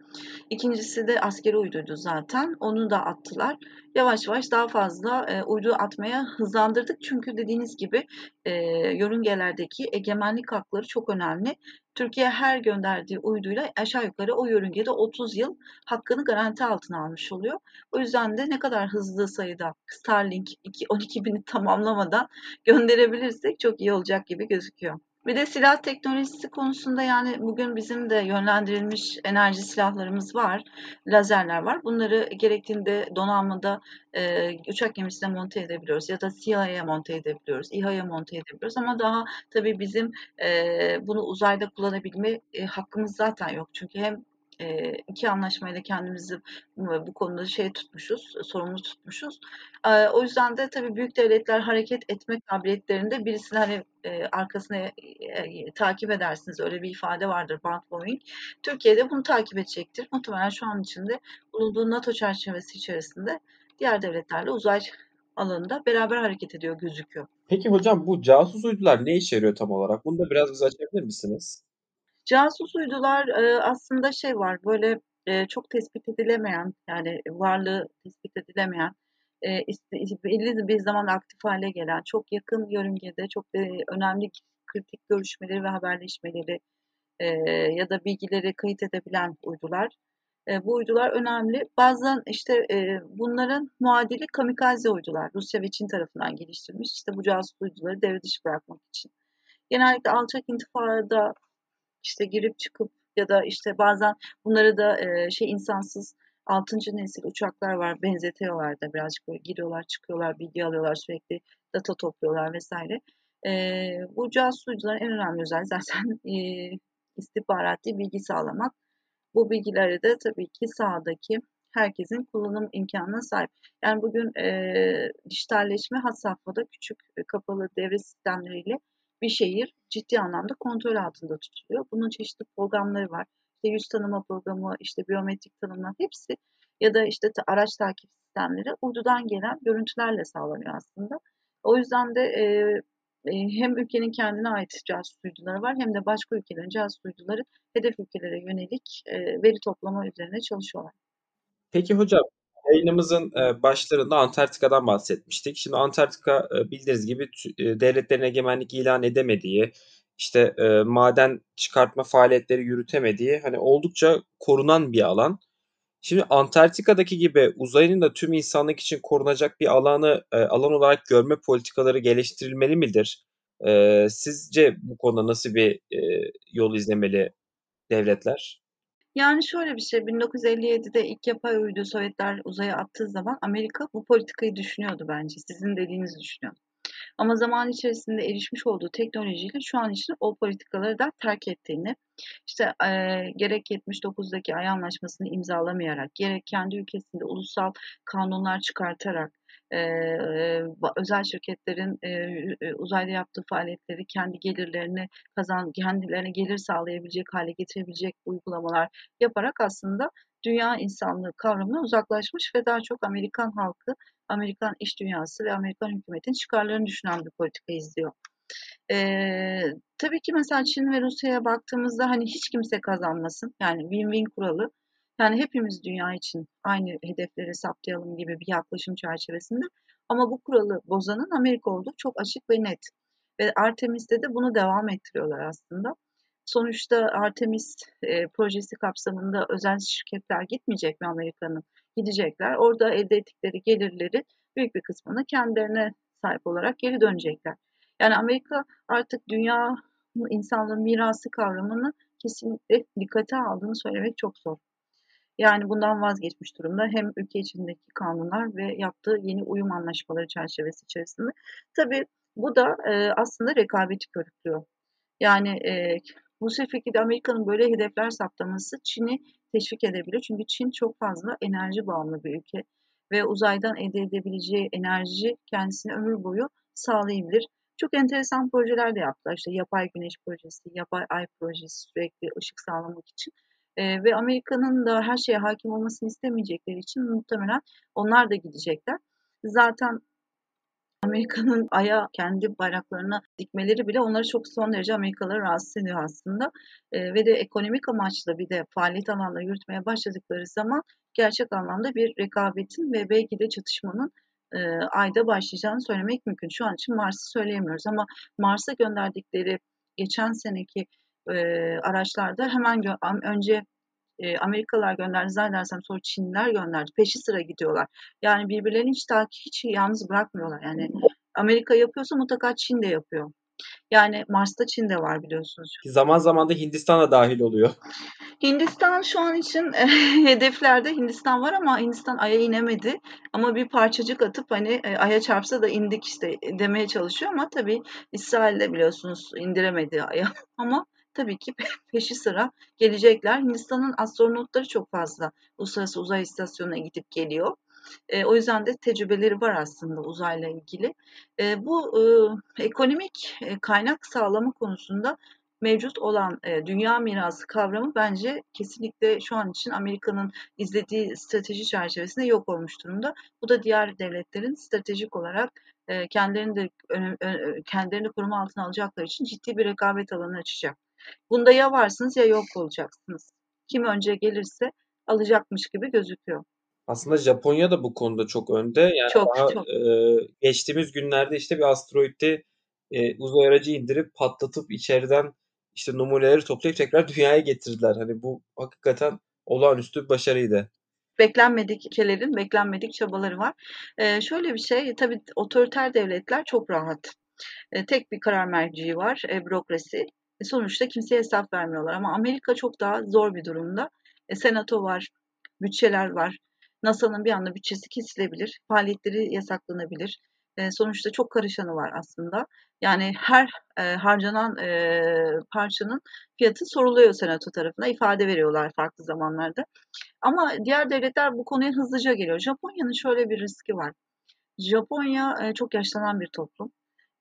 [SPEAKER 2] İkincisi de askeri uyduydu zaten. Onu da attılar. Yavaş yavaş daha fazla e, uydu atmaya hızlandırdık. Çünkü dediğiniz gibi e, yörüngelerdeki egemenlik hakları çok önemli. Türkiye her gönderdiği uyduyla aşağı yukarı o yörüngede 30 yıl hakkını garanti altına almış oluyor. O yüzden de ne kadar hızlı sayıda Starlink 12 bini tamamlamadan gönderebilirsek çok iyi olacak gibi gözüküyor. Bir de silah teknolojisi konusunda yani bugün bizim de yönlendirilmiş enerji silahlarımız var, lazerler var. Bunları gerektiğinde donanmada e, uçak gemisine monte edebiliyoruz ya da SİHA'ya monte edebiliyoruz, İHA'ya monte edebiliyoruz. Ama daha tabii bizim e, bunu uzayda kullanabilme e, hakkımız zaten yok. Çünkü hem e, iki anlaşmayla kendimizi bu konuda şey tutmuşuz, sorumlu tutmuşuz. E, o yüzden de tabii büyük devletler hareket etme kabiliyetlerinde birisini hani e, arkasına e, takip edersiniz. Öyle bir ifade vardır band following. Türkiye'de bunu takip edecektir. Muhtemelen şu an içinde bulunduğu NATO çerçevesi içerisinde diğer devletlerle uzay alanında beraber hareket ediyor gözüküyor.
[SPEAKER 1] Peki hocam bu casus uydular ne işe yarıyor tam olarak? Bunu da biraz bize açabilir misiniz?
[SPEAKER 2] Casus uydular e, aslında şey var böyle e, çok tespit edilemeyen yani varlığı tespit edilemeyen e, belli bir zaman aktif hale gelen çok yakın yörüngede çok e, önemli kritik görüşmeleri ve haberleşmeleri e, ya da bilgileri kayıt edebilen uydular. Eee, bu uydular önemli. Bazen, işte, eee, bunların muadili kamikaze uydular. Rusya ve Çin tarafından geliştirilmiş. İşte, bu casus uyduları devre dışı bırakmak için. Genellikle alçak irtifada, işte, girip çıkıp ya da, işte, bazen bunları da, eee, şey insansız 6. nesil uçaklar var. Benzetiyorlar da birazcık böyle giriyorlar, çıkıyorlar, bilgi alıyorlar, sürekli data topluyorlar vs. Eee, bu casus uyduların en önemli özelliği zaten, eee, istihbarat değil, bilgi sağlamak. Bu bilgileri de tabii ki sahadaki herkesin kullanım imkânına sahip. Yani bugün, eee, dijitalleşme had safhada küçük, eee, kapalı devre sistemleriyle bir şehir ciddi anlamda kontrol altında tutuluyor. Bunun çeşitli programları var. İşte, yüz tanıma programı, işte, biyometrik tanımlar hepsi ya da, işte, araç takip sistemleri uydudan gelen görüntülerle sağlanıyor aslında. O yüzden de, eee, eee, hem ülkenin kendine ait casus uyduları var hem de başka ülkelerin casus uyduları hedef ülkelere yönelik, eee, veri toplama üzerine çalışıyorlar.
[SPEAKER 1] Peki hocam, yayınımızın, eee, başlarında Antarktika'dan bahsetmiştik. Şimdi Antarktika, eee, bildiğiniz gibi eee, devletlerin egemenlik ilan edemediği, işte, maden çıkartma faaliyetleri yürütemediği, hani, oldukça korunan bir alan. Şimdi Antarktika'daki gibi uzayın da tüm insanlık için korunacak bir alanı, alan olarak görme politikaları geliştirilmeli midir? Sizce bu konuda nasıl bir, yol izlemeli devletler?
[SPEAKER 2] Yani, şöyle bir şey, 1957'de ilk yapay uyduyu Sovyetler uzaya attığı zaman Amerika bu politikayı düşünüyordu bence. Sizin dediğinizi düşünüyordu. Ama zaman içerisinde erişmiş olduğu teknolojiyle şu an için o politikaları da terk ettiğini, işte, eee, gerek 79'daki Ay Anlaşması'nı imzalamayarak, gerek kendi ülkesinde ulusal kanunlar çıkartarak, özel şirketlerin, uzayda yaptığı faaliyetleri kendi gelirlerini kazan kendilerine gelir sağlayabilecek hâle getirebilecek uygulamalar yaparak aslında dünya insanlığı kavramından uzaklaşmış ve daha çok Amerikan halkı, Amerikan iş dünyası ve Amerikan hükümetinin çıkarlarını düşünen bir politika izliyor. Eee, tabii ki mesela Çin ve Rusya'ya baktığımızda, hani, hiç kimse kazanmasın, yani win-win kuralı, yani hepimiz dünya için aynı hedefleri saptayalım gibi bir yaklaşım çerçevesinde ama bu kuralı bozanın Amerika olduğu çok açık ve net ve Artemis'te de bunu devam ettiriyorlar aslında. Sonuçta Artemis, eee, projesi kapsamında özel şirketler gitmeyecek mi Amerika'nın? Gidecekler. Orada elde ettikleri gelirleri büyük bir kısmını kendilerine sahip olarak geri dönecekler. Yani Amerika artık dünya insanlığın mirası kavramını kesinlikle dikkate aldığını söylemek çok zor. Yani bundan vazgeçmiş durumda hem ülke içindeki kanunlar ve yaptığı yeni uyum anlaşmaları çerçevesi içerisinde. Tabii bu da, eee, aslında rekabeti körüklüyor. Yani, bu seferki de Amerika'nın böyle hedefler saptaması Çin'i teşvik edebilir. Çünkü Çin çok fazla enerji bağımlı bir ülke ve uzaydan elde edebileceği enerji kendisine ömür boyu sağlayabilir. Çok enteresan projeler de yaptılar. İşte, yapay güneş projesi, yapay ay projesi sürekli ışık sağlamak için, eee, ve Amerika'nın da her şeye hâkim olmasını istemeyecekleri için muhtemelen onlar da gidecekler. Zaten Amerika'nın Ay'a kendi bayraklarını dikmeleri bile onları çok son derece Amerikalıları rahatsız ediyor aslında, eee, ve de ekonomik amaçlı bir de faaliyet alanları yürütmeye başladıkları zaman gerçek anlamda bir rekabetin ve belki de çatışmanın, eee, Ay'da başlayacağını söylemek mümkün. Şu an için Mars'ı söyleyemiyoruz ama Mars'a gönderdikleri geçen seneki, eee, araçlarda hemen gö önce, eee, Amerikalılar gönderdi zannedersem sonra Çinliler gönderdi. Peşi sıra gidiyorlar. Yani birbirlerini hiç ta hiç yalnız bırakmıyorlar. Yani Amerika yapıyorsa mutlaka Çin de yapıyor. Yani Mars'ta Çin de var biliyorsunuz.
[SPEAKER 1] Zaman zaman da Hindistan da dâhil oluyor.
[SPEAKER 2] Hindistan şu an için hedeflerde Hindistan var ama Hindistan Ay'a inemedi ama bir parçacık atıp, hani, eee, Ay'a çarpsa da indik, işte, demeye çalışıyor ama tabii İsrail de biliyorsunuz indiremedi Ay'a ama tabii ki pe peşi sıra gelecekler. Hindistan'ın astronotları çok fazla Uluslararası Uzay İstasyonu'na gidip geliyor. Eee, o yüzden de tecrübeleri var aslında uzayla ilgili. Eee, bu, ııı, ekonomik, eee, kaynak sağlama konusunda mevcut olan, eee, dünya mirası kavramı bence kesinlikle şu an için Amerika'nın izlediği strateji çerçevesinde yok olmuş durumda. Bu da diğer devletlerin stratejik olarak, eee, kendilerini de kendilerini koruma altına alacakları için ciddi bir rekabet alanı açacak. Bunda ya varsınız ya yok olacaksınız. Kim önce gelirse alacakmış gibi gözüküyor.
[SPEAKER 1] Aslında Japonya da bu konuda çok önde. Yani
[SPEAKER 2] Çok,
[SPEAKER 1] daha,
[SPEAKER 2] çok.
[SPEAKER 1] eee, geçtiğimiz günlerde, işte, bir asteroidi, eee, uzay aracı indirip patlatıp içeriden, işte, numuneleri toplayıp tekrar dünyaya getirdiler. Hani, bu hakikaten olağanüstü bir başarıydı.
[SPEAKER 2] Beklenmedik ülkelerin beklenmedik çabaları var. Eee, şöyle bir şey, tabii otoriter devletler çok rahat. Eee, tek bir karar merciği var, eee, bürokrasi. E, sonuçta kimseye hesap vermiyorlar ama Amerika çok daha zor bir durumda. E, senato var, bütçeler var. NASA'nın bir anda bütçesi kesilebilir, faaliyetleri yasaklanabilir. Eee, sonuçta çok karışanı var aslında. Yani her e, harcanan e, parçanın fiyatı soruluyor senato tarafına, ifade veriyorlar farklı zamanlarda. Ama diğer devletler bu konuya hızlıca geliyor. Japonya'nın şöyle bir riski var. Japonya e, çok yaşlanan bir toplum.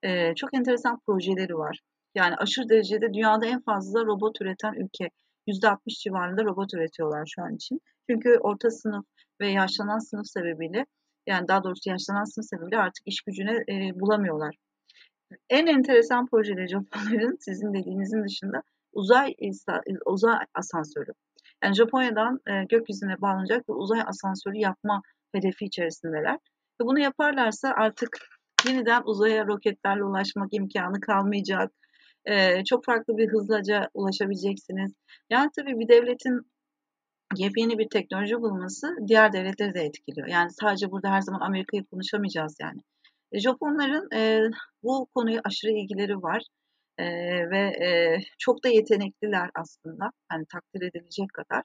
[SPEAKER 2] E, çok enteresan projeleri var. Yani aşırı derecede dünyada en fazla robot üreten ülke. %60 civarında robot üretiyorlar şu an için. Çünkü orta sınıf ve yaşlanan sınıf sebebiyle yani daha doğrusu yaşlanan sınıf sebebiyle artık iş gücüne e, bulamıyorlar. En enteresan projeleri Japonların sizin dediğinizin dışında uzay uzay asansörü. Yani Japonya'dan e, gökyüzüne bağlanacak bir uzay asansörü yapma hedefi içerisindeler. Ve bunu yaparlarsa artık yeniden uzaya roketlerle ulaşmak imkanı kalmayacak. E, çok farklı bir hızlaca ulaşabileceksiniz. Yani tabii bir devletin yepyeni bir teknoloji bulması diğer devletleri de etkiliyor. Yani sadece burada her zaman Amerika'yı konuşamayacağız yani. E, Japonların e, bu konuya aşırı ilgileri var e, ve e, çok da yetenekliler aslında. Yani takdir edilecek kadar.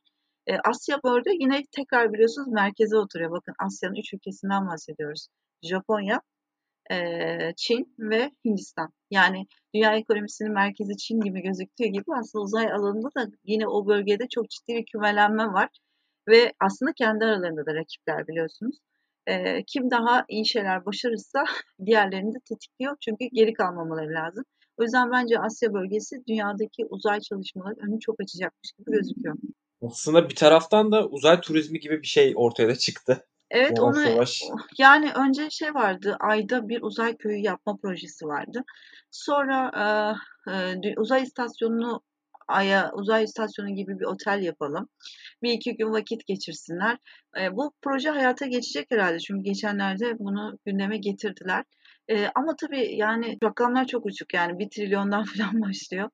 [SPEAKER 2] E, Asya böyle yine tekrar biliyorsunuz merkeze oturuyor. Bakın Asya'nın üç ülkesinden bahsediyoruz. Japonya, Çin ve Hindistan. Yani dünya ekonomisinin merkezi Çin gibi gözüktüğü gibi aslında uzay alanında da yine o bölgede çok ciddi bir kümelenme var. Ve aslında kendi aralarında da rakipler biliyorsunuz. Kim daha iyi şeyler başarırsa diğerlerini de tetikliyor. Çünkü geri kalmamaları lazım. O yüzden bence Asya bölgesi dünyadaki uzay çalışmaları önü çok açacakmış gibi gözüküyor.
[SPEAKER 1] Aslında bir taraftan da uzay turizmi gibi bir şey ortaya da çıktı.
[SPEAKER 2] Evet onu yavaş. yani önce şey vardı ayda bir uzay köyü yapma projesi vardı. Sonra e, e, uzay istasyonunu Ay'a uzay istasyonu gibi bir otel yapalım. Bir iki gün vakit geçirsinler. E, bu proje hayata geçecek herhalde çünkü geçenlerde bunu gündeme getirdiler. E, ama tabii yani rakamlar çok uçuk yani bir trilyondan falan başlıyor.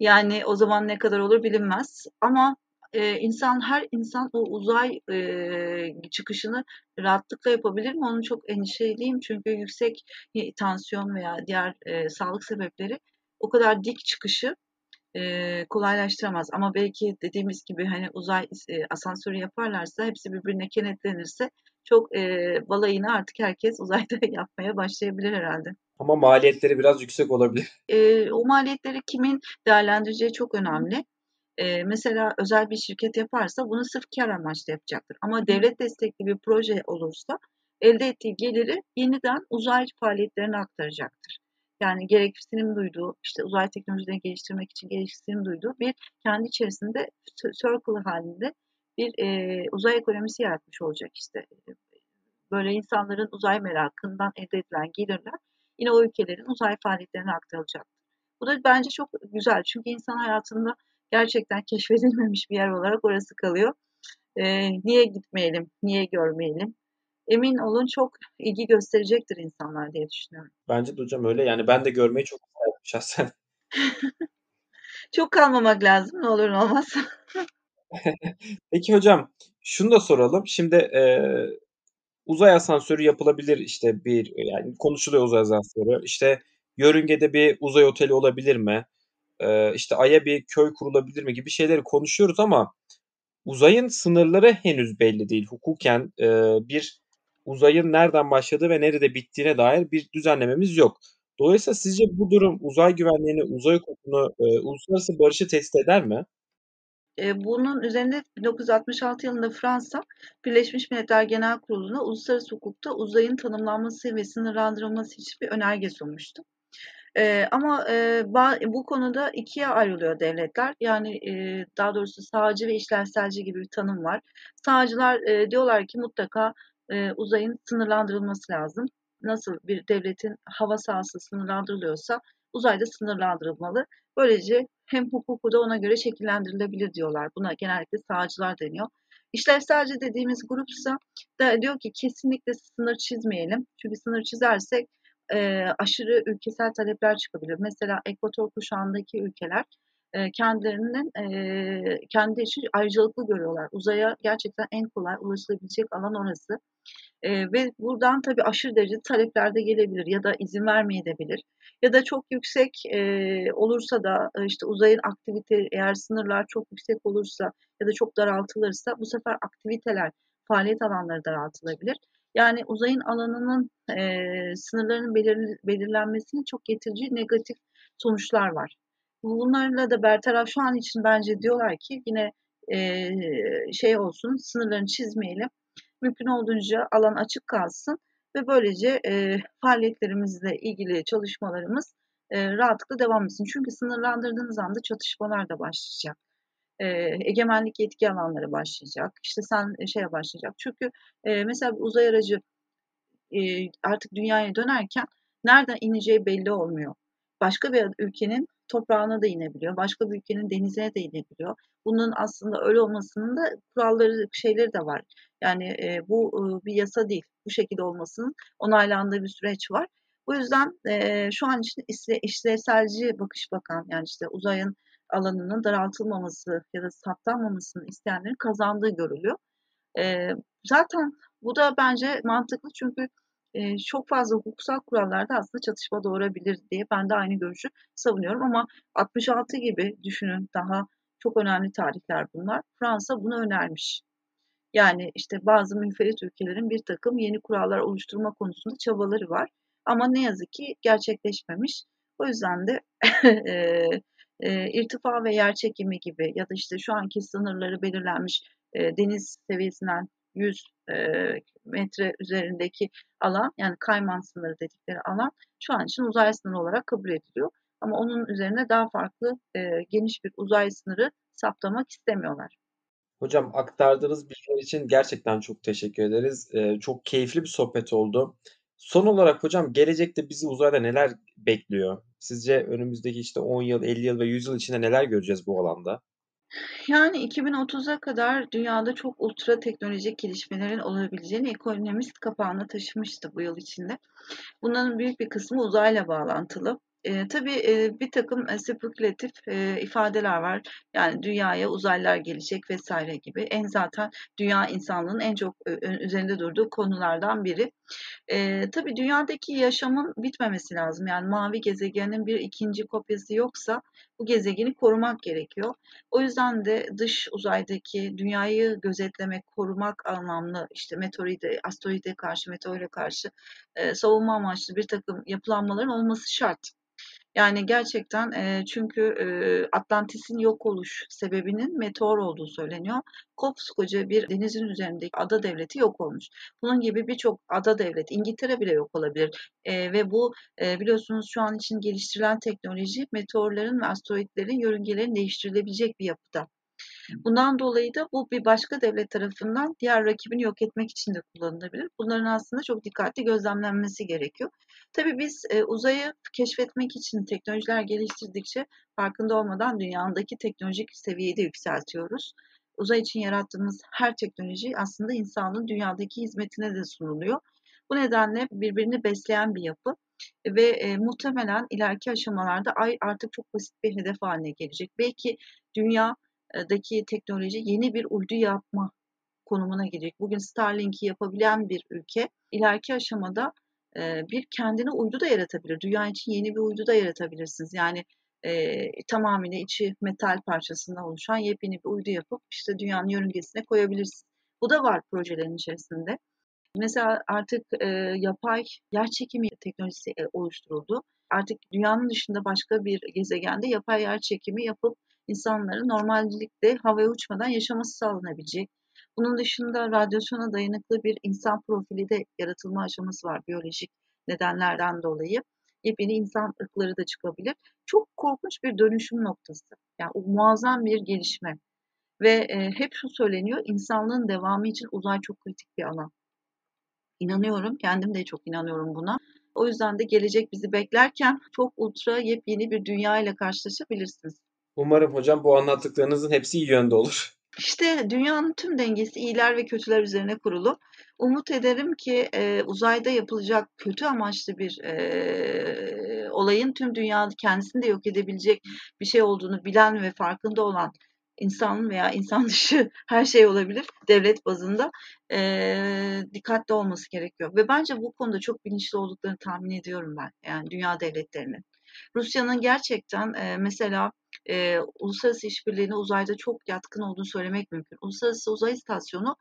[SPEAKER 2] Yani o zaman ne kadar olur bilinmez. Ama e, insan her insan o uzay e, çıkışını rahatlıkla yapabilir mi? Onu çok endişeliyim çünkü yüksek tansiyon veya diğer e, sağlık sebepleri o kadar dik çıkışı e, kolaylaştıramaz. Ama belki dediğimiz gibi hani uzay e, asansörü yaparlarsa hepsi birbirine kenetlenirse çok e, balayını artık herkes uzayda yapmaya başlayabilir herhalde.
[SPEAKER 1] Ama maliyetleri biraz yüksek olabilir.
[SPEAKER 2] E, o maliyetleri kimin değerlendireceği çok önemli. E, mesela özel bir şirket yaparsa bunu sırf kar amaçlı yapacaktır. Ama devlet destekli bir proje olursa elde ettiği geliri yeniden uzay faaliyetlerine aktaracaktır. Yani gereksinim duyduğu, işte uzay teknolojilerini geliştirmek için gereksinim duyduğu bir kendi içerisinde circle halinde bir e, uzay ekonomisi yaratmış olacak işte. Böyle insanların uzay merakından elde edilen gelirler yine o ülkelerin uzay faaliyetlerine aktarılacak. Bu da bence çok güzel çünkü insan hayatında gerçekten keşfedilmemiş bir yer olarak orası kalıyor. E, niye gitmeyelim, niye görmeyelim? Emin olun çok ilgi gösterecektir insanlar diye düşünüyorum.
[SPEAKER 1] Bence de hocam öyle. Yani ben de görmeyi çok isterdim şahsen.
[SPEAKER 2] çok kalmamak lazım ne olur ne olmaz.
[SPEAKER 1] Peki hocam şunu da soralım. Şimdi e, uzay asansörü yapılabilir işte bir yani konuşuluyor uzay asansörü. İşte yörüngede bir uzay oteli olabilir mi? E, işte Ay'a bir köy kurulabilir mi gibi şeyleri konuşuyoruz ama uzayın sınırları henüz belli değil. Hukuken bir uzayın nereden başladığı ve nerede bittiğine dair bir düzenlememiz yok. Dolayısıyla sizce bu durum uzay güvenliğini, uzay hukukunu, uluslararası barışı test eder mi?
[SPEAKER 2] Bunun üzerine 1966 yılında Fransa Birleşmiş Milletler Genel Kurulu'na uluslararası hukukta uzayın tanımlanması ve sınırlandırılması için bir önerge sunmuştu. E, ama e, bu konuda ikiye ayrılıyor devletler. Yani e, daha doğrusu sağcı ve işlevselci gibi bir tanım var. Sağcılar e, diyorlar ki mutlaka e, uzayın sınırlandırılması lazım. Nasıl bir devletin hava sahası sınırlandırılıyorsa uzayda sınırlandırılmalı. Böylece hem hukuku da ona göre şekillendirilebilir diyorlar. Buna genellikle sağcılar deniyor. İşlevselci dediğimiz grupsa da diyor ki kesinlikle sınır çizmeyelim. Çünkü sınır çizersek e, aşırı ülkesel talepler çıkabilir. Mesela Ekvator kuşağındaki ülkeler e, kendilerinin e, kendi için ayrıcalıklı görüyorlar. Uzaya gerçekten en kolay ulaşılabilecek alan orası. E, ve buradan tabii aşırı derecede talepler de gelebilir ya da izin vermeyebilir. Ya da çok yüksek e, olursa da işte uzayın aktivite eğer sınırlar çok yüksek olursa ya da çok daraltılırsa bu sefer aktiviteler, faaliyet alanları daraltılabilir. Yani uzayın alanının e, sınırlarının belir, belirlenmesinin çok getirici negatif sonuçlar var. Bunlarla da bertaraf şu an için bence diyorlar ki yine e, şey olsun sınırlarını çizmeyelim. Mümkün olduğunca alan açık kalsın ve böylece e, faaliyetlerimizle ilgili çalışmalarımız e, rahatlıkla devam etsin. Çünkü sınırlandırdığınız anda çatışmalar da başlayacak. E, egemenlik yetki alanları başlayacak. İşte sen şeye başlayacak. Çünkü e, mesela uzay aracı e, artık dünyaya dönerken nereden ineceği belli olmuyor. Başka bir ülkenin toprağına da inebiliyor. Başka bir ülkenin denizine de inebiliyor. Bunun aslında öyle olmasının da kuralları, şeyleri de var. Yani e, bu e, bir yasa değil. Bu şekilde olmasının onaylandığı bir süreç var. Bu yüzden e, şu an için işle, işlevselci bakış bakan yani işte uzayın alanının daraltılmaması ya da saptanmamasını isteyenlerin kazandığı görülüyor. E, zaten bu da bence mantıklı çünkü e, çok fazla hukuksal kurallarda aslında çatışma doğurabilir diye ben de aynı görüşü savunuyorum ama 66 gibi düşünün daha çok önemli tarihler bunlar. Fransa bunu önermiş. Yani işte bazı münferit ülkelerin bir takım yeni kurallar oluşturma konusunda çabaları var. Ama ne yazık ki gerçekleşmemiş. O yüzden de e, irtifa ve yer çekimi gibi ya da işte şu anki sınırları belirlenmiş e, deniz seviyesinden 100 e, metre üzerindeki alan yani kayman sınırı dedikleri alan şu an için uzay sınırı olarak kabul ediliyor. Ama onun üzerine daha farklı e, geniş bir uzay sınırı saptamak istemiyorlar.
[SPEAKER 1] Hocam aktardığınız bilgiler için gerçekten çok teşekkür ederiz. Ee, çok keyifli bir sohbet oldu. Son olarak hocam gelecekte bizi uzayda neler bekliyor? Sizce önümüzdeki işte 10 yıl, 50 yıl ve 100 yıl içinde neler göreceğiz bu alanda?
[SPEAKER 2] Yani 2030'a kadar dünyada çok ultra teknolojik gelişmelerin olabileceğini ekonomist kapağına taşımıştı bu yıl içinde. Bunların büyük bir kısmı uzayla bağlantılı. E, tabii e, bir takım e, spekülatif e, ifadeler var. Yani dünyaya uzaylılar gelecek vesaire gibi. En zaten dünya insanlığının en çok e, üzerinde durduğu konulardan biri. E, tabii dünyadaki yaşamın bitmemesi lazım. Yani mavi gezegenin bir ikinci kopyası yoksa bu gezegeni korumak gerekiyor. O yüzden de dış uzaydaki dünyayı gözetlemek, korumak anlamlı işte meteoride, asteroide karşı, meteore karşı e, savunma amaçlı bir takım yapılanmaların olması şart. Yani gerçekten e, çünkü e, Atlantis'in yok oluş sebebinin meteor olduğu söyleniyor. Koskoca bir denizin üzerindeki ada devleti yok olmuş. Bunun gibi birçok ada devleti, İngiltere bile yok olabilir. E, ve bu e, biliyorsunuz şu an için geliştirilen teknoloji meteorların ve asteroidlerin yörüngelerini değiştirilebilecek bir yapıda. Bundan dolayı da bu bir başka devlet tarafından diğer rakibini yok etmek için de kullanılabilir. Bunların aslında çok dikkatli gözlemlenmesi gerekiyor. Tabii biz e, uzayı keşfetmek için teknolojiler geliştirdikçe farkında olmadan dünyadaki teknolojik seviyeyi de yükseltiyoruz. Uzay için yarattığımız her teknoloji aslında insanın dünyadaki hizmetine de sunuluyor. Bu nedenle birbirini besleyen bir yapı ve e, muhtemelen ileriki aşamalarda ay artık çok basit bir hedef haline gelecek. Belki dünya daki teknoloji yeni bir uydu yapma konumuna gelecek. Bugün Starlink'i yapabilen bir ülke ileriki aşamada bir kendine uydu da yaratabilir. Dünya için yeni bir uydu da yaratabilirsiniz. Yani e, tamamıyla içi metal parçasından oluşan yepyeni bir uydu yapıp işte dünyanın yörüngesine koyabilirsiniz. Bu da var projelerin içerisinde. Mesela artık e, yapay yer çekimi teknolojisi e, oluşturuldu. Artık dünyanın dışında başka bir gezegende yapay yer çekimi yapıp insanların normallikte havaya uçmadan yaşaması sağlanabilecek. Bunun dışında radyasyona dayanıklı bir insan profili de yaratılma aşaması var biyolojik nedenlerden dolayı. Yepyeni insan ırkları da çıkabilir. Çok korkunç bir dönüşüm noktası. Yani muazzam bir gelişme. Ve e, hep şu söyleniyor, insanlığın devamı için uzay çok kritik bir alan. İnanıyorum, kendim de çok inanıyorum buna. O yüzden de gelecek bizi beklerken çok ultra yepyeni bir dünya ile karşılaşabilirsiniz.
[SPEAKER 1] Umarım hocam bu anlattıklarınızın hepsi iyi yönde olur.
[SPEAKER 2] İşte dünyanın tüm dengesi iyiler ve kötüler üzerine kurulu. Umut ederim ki e, uzayda yapılacak kötü amaçlı bir e, olayın tüm dünya kendisini de yok edebilecek bir şey olduğunu bilen ve farkında olan insan veya insan dışı her şey olabilir devlet bazında e, dikkatli olması gerekiyor. Ve bence bu konuda çok bilinçli olduklarını tahmin ediyorum ben. Yani dünya devletlerinin. Rusya'nın gerçekten e, mesela e, uluslararası işbirliğine uzayda çok yatkın olduğunu söylemek mümkün. Uluslararası Uzay İstasyonu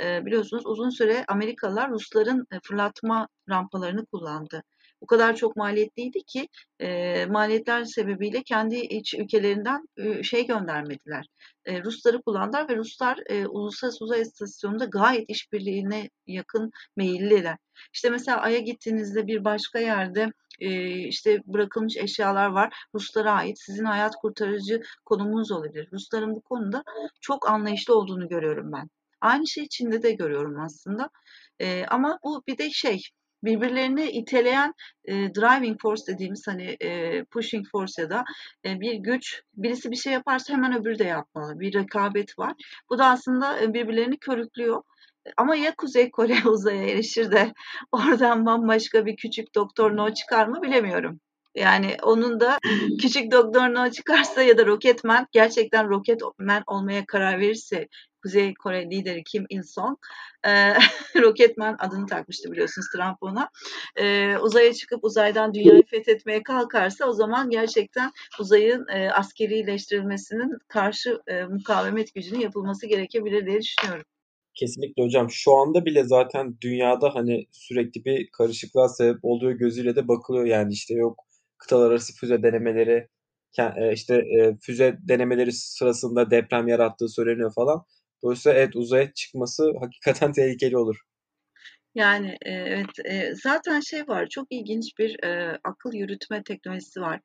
[SPEAKER 2] e, biliyorsunuz uzun süre Amerikalılar Rusların e, fırlatma rampalarını kullandı. Bu kadar çok maliyetliydi ki e, maliyetler sebebiyle kendi iç ülkelerinden e, şey göndermediler. E, Rusları kullandılar ve Ruslar e, Uluslararası Uzay İstasyonu'nda gayet işbirliğine yakın meyilliler. İşte mesela Ay'a gittiğinizde bir başka yerde e, işte bırakılmış eşyalar var. Ruslara ait. Sizin hayat kurtarıcı konumunuz olabilir. Rusların bu konuda çok anlayışlı olduğunu görüyorum ben. Aynı şey Çin'de de görüyorum aslında. E, ama bu bir de şey birbirlerini iteleyen e, driving force dediğimiz hani e, pushing force ya da e, bir güç birisi bir şey yaparsa hemen öbürü de yapmalı. Bir rekabet var. Bu da aslında e, birbirlerini körüklüyor. Ama ya Kuzey Kore uzaya erişir de oradan bambaşka bir küçük doktor no çıkar mı bilemiyorum. Yani onun da küçük doktor no çıkarsa ya da Roketman gerçekten Roketman olmaya karar verirse Kuzey Kore lideri Kim Il-sung e, Roketman adını takmıştı biliyorsunuz Trump ona. E, uzaya çıkıp uzaydan dünyayı fethetmeye kalkarsa o zaman gerçekten uzayın e, askerileştirilmesinin karşı e, mukavemet gücünün yapılması gerekebilir diye düşünüyorum.
[SPEAKER 1] Kesinlikle hocam. Şu anda bile zaten dünyada hani sürekli bir karışıklığa sebep olduğu gözüyle de bakılıyor yani işte yok kıtalar arası füze denemeleri e, işte e, füze denemeleri sırasında deprem yarattığı söyleniyor falan. Dolayısıyla evet uzaya çıkması hakikaten tehlikeli olur.
[SPEAKER 2] Yani e, evet zaten şey var çok ilginç bir akıl yürütme teknolojisi var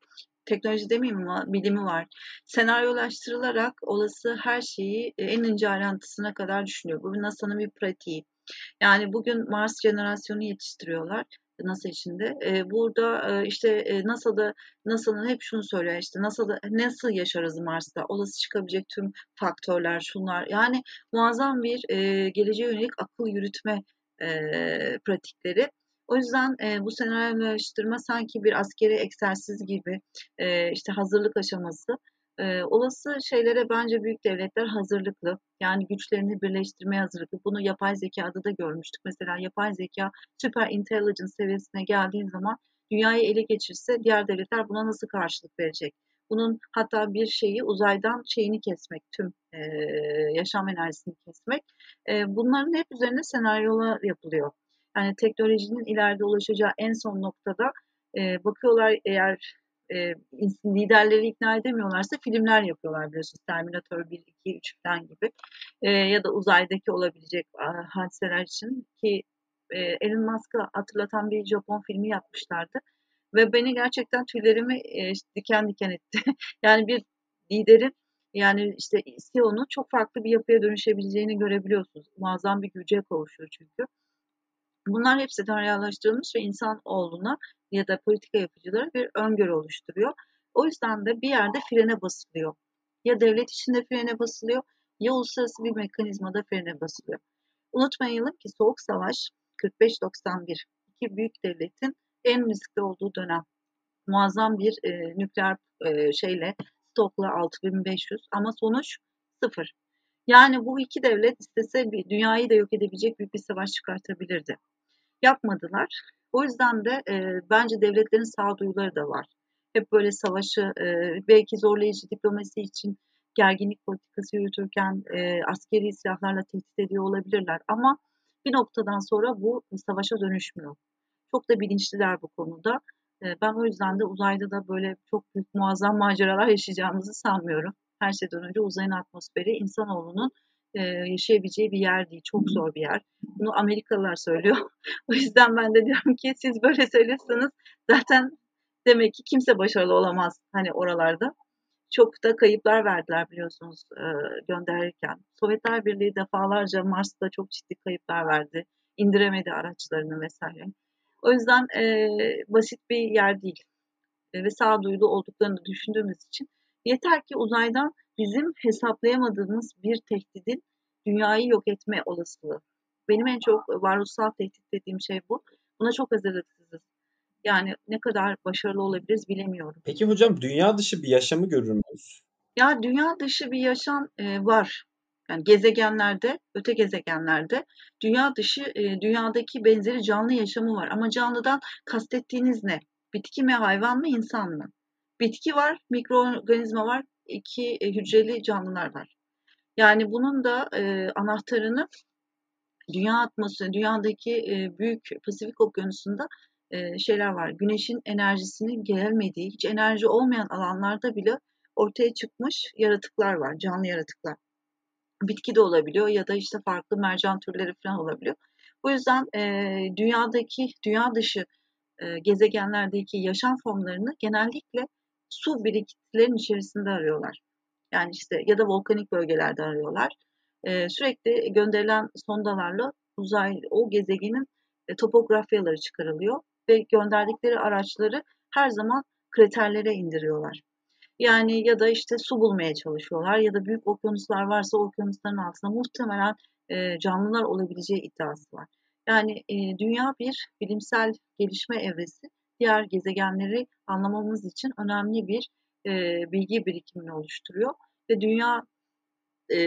[SPEAKER 2] teknoloji demeyeyim ama bilimi var. Senaryolaştırılarak olası her şeyi e, en ince ayrıntısına kadar düşünüyor. Bu NASA'nın bir pratiği. Yani bugün Mars jenerasyonu yetiştiriyorlar. NASA içinde. Ee, burada e, işte e, NASA'da NASA'nın hep şunu söylüyor işte NASA'da nasıl yaşarız Mars'ta? Olası çıkabilecek tüm faktörler şunlar. Yani muazzam bir e, geleceğe yönelik akıl yürütme e, pratikleri. O yüzden e, bu senaryolaştırma sanki bir askeri egzersiz gibi e, işte hazırlık aşaması. E, olası şeylere bence büyük devletler hazırlıklı. Yani güçlerini birleştirmeye hazırlıklı. Bunu yapay zekada da görmüştük. Mesela yapay zeka süper intelligence seviyesine geldiği zaman dünyayı ele geçirse diğer devletler buna nasıl karşılık verecek? Bunun hatta bir şeyi uzaydan şeyini kesmek, tüm e, yaşam enerjisini kesmek. E, bunların hep üzerine senaryolar yapılıyor. Yani teknolojinin ileride ulaşacağı en son noktada e, bakıyorlar eğer e, liderleri ikna edemiyorlarsa filmler yapıyorlar biliyorsunuz. Terminator 1, 2, 3 falan gibi. E, ya da uzaydaki olabilecek hadiseler için ki e, Elon Musk'ı hatırlatan bir Japon filmi yapmışlardı. Ve beni gerçekten tüylerimi e, diken diken etti. yani bir liderin yani işte CEO'nun çok farklı bir yapıya dönüşebileceğini görebiliyorsunuz. Muazzam bir güce kavuşuyor çünkü. Bunlar hepsi senaryolaştırılmış ve insan olduğuna ya da politika yapıcılara bir öngörü oluşturuyor. O yüzden de bir yerde frene basılıyor. Ya devlet içinde frene basılıyor ya uluslararası bir mekanizmada frene basılıyor. Unutmayalım ki Soğuk Savaş 45-91 iki büyük devletin en riskli olduğu dönem. Muazzam bir e, nükleer e, şeyle stokla 6500 ama sonuç sıfır. Yani bu iki devlet istese bir dünyayı da yok edebilecek büyük bir savaş çıkartabilirdi yapmadılar. O yüzden de e, bence devletlerin sağduyuları da var. Hep böyle savaşı e, belki zorlayıcı diplomasi için gerginlik politikası yürütürken e, askeri silahlarla tehdit ediyor olabilirler. Ama bir noktadan sonra bu savaşa dönüşmüyor. Çok da bilinçliler bu konuda. E, ben o yüzden de uzayda da böyle çok büyük muazzam maceralar yaşayacağımızı sanmıyorum. Her şeyden önce uzayın atmosferi insanoğlunun e, yaşayabileceği bir yer değil. Çok zor bir yer. Bunu Amerikalılar söylüyor. o yüzden ben de diyorum ki siz böyle söylüyorsanız zaten demek ki kimse başarılı olamaz hani oralarda. Çok da kayıplar verdiler biliyorsunuz e, gönderirken. Sovyetler Birliği defalarca Mars'ta çok ciddi kayıplar verdi. İndiremedi araçlarını vesaire. O yüzden e, basit bir yer değil. E, ve sağduyulu olduklarını düşündüğümüz için Yeter ki uzaydan bizim hesaplayamadığımız bir tehdidin dünyayı yok etme olasılığı. Benim en çok varoluşsal tehdit dediğim şey bu. Buna çok hazırlıksızız. Yani ne kadar başarılı olabiliriz bilemiyorum.
[SPEAKER 1] Peki hocam dünya dışı bir yaşamı görür müyüz?
[SPEAKER 2] Ya dünya dışı bir yaşam e, var. Yani gezegenlerde, öte gezegenlerde dünya dışı, e, dünyadaki benzeri canlı yaşamı var. Ama canlıdan kastettiğiniz ne? Bitki mi, hayvan mı, insan mı? Bitki var, mikroorganizma var, iki e, hücreli canlılar var. Yani bunun da e, anahtarını dünya atmosferi, dünyadaki e, büyük Pasifik Okyanusu'nda e, şeyler var. Güneşin enerjisinin gelmediği, hiç enerji olmayan alanlarda bile ortaya çıkmış yaratıklar var, canlı yaratıklar. Bitki de olabiliyor ya da işte farklı mercan türleri falan olabiliyor. Bu yüzden e, dünyadaki, dünya dışı e, gezegenlerdeki yaşam formlarını genellikle su birikintilerin içerisinde arıyorlar. Yani işte ya da volkanik bölgelerde arıyorlar. E, sürekli gönderilen sondalarla uzay o gezegenin e, topografyaları çıkarılıyor ve gönderdikleri araçları her zaman kraterlere indiriyorlar. Yani ya da işte su bulmaya çalışıyorlar ya da büyük okyanuslar varsa okyanusların altında muhtemelen e, canlılar olabileceği iddiası var. Yani e, dünya bir bilimsel gelişme evresi. Diğer gezegenleri anlamamız için önemli bir e, bilgi birikimini oluşturuyor ve dünya e,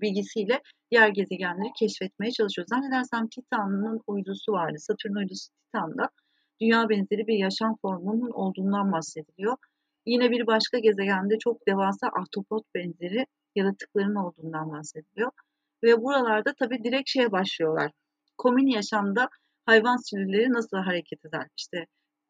[SPEAKER 2] bilgisiyle diğer gezegenleri keşfetmeye çalışıyor. Zannedersem Titan'ın uydusu vardı. Satürn uydusu Titan'da dünya benzeri bir yaşam formunun olduğundan bahsediliyor. Yine bir başka gezegende çok devasa ahtapot benzeri yaratıkların olduğundan bahsediliyor. Ve buralarda tabii direkt şeye başlıyorlar. Komün yaşamda hayvan sürüleri nasıl hareket eder? İşte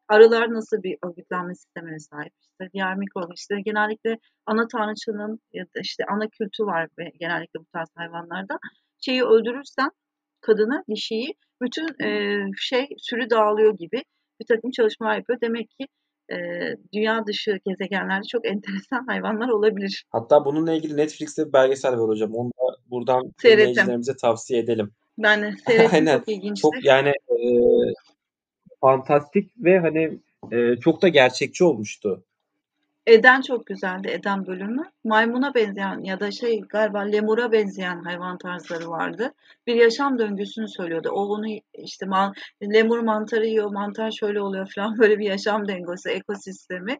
[SPEAKER 2] arılar nasıl bir örgütlenme sistemine sahip? İşte diğer mikrob, işte genellikle ana tanrıçının ya da işte ana kültü var ve genellikle bu tarz hayvanlarda. Şeyi öldürürsen kadını, dişiyi bütün e, şey sürü dağılıyor gibi bir takım çalışmalar yapıyor. Demek ki e, dünya dışı gezegenlerde çok enteresan hayvanlar olabilir.
[SPEAKER 1] Hatta bununla ilgili Netflix'te bir belgesel var hocam. Onu da buradan dinleyicilerimize tavsiye edelim.
[SPEAKER 2] Ben de seyrettim
[SPEAKER 1] Aynen.
[SPEAKER 2] çok ilginçti.
[SPEAKER 1] Çok yani e, fantastik ve hani e, çok da gerçekçi olmuştu.
[SPEAKER 2] Eden çok güzeldi Eden bölümü. Maymuna benzeyen ya da şey galiba lemura benzeyen hayvan tarzları vardı. Bir yaşam döngüsünü söylüyordu. O onu işte man, lemur mantarı yiyor, mantar şöyle oluyor falan böyle bir yaşam döngüsü, ekosistemi.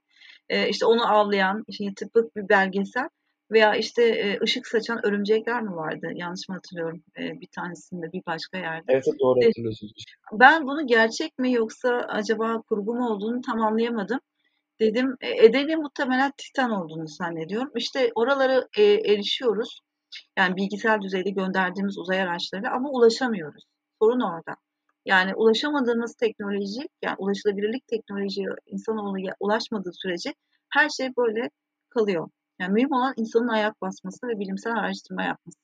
[SPEAKER 2] Ee, işte onu avlayan, işte tıpkı bir belgesel veya işte e, ışık saçan örümcekler mi vardı? Yanlış mı hatırlıyorum? E, bir tanesinde bir başka yerde.
[SPEAKER 1] Evet doğru
[SPEAKER 2] E,
[SPEAKER 1] hatırlıyorsunuz.
[SPEAKER 2] Ben bunu gerçek mi yoksa acaba kurgu mu olduğunu tam anlayamadım. Dedim e, Edeni muhtemelen Titan olduğunu zannediyorum. İşte oralara e, erişiyoruz. Yani bilgisayar düzeyde gönderdiğimiz uzay araçları ama ulaşamıyoruz. Sorun orada. Yani ulaşamadığımız teknoloji, yani ulaşılabilirlik teknolojiye insanoğlu ulaşmadığı sürece her şey böyle kalıyor. Yani mühim olan insanın ayak basması ve bilimsel araştırma yapması.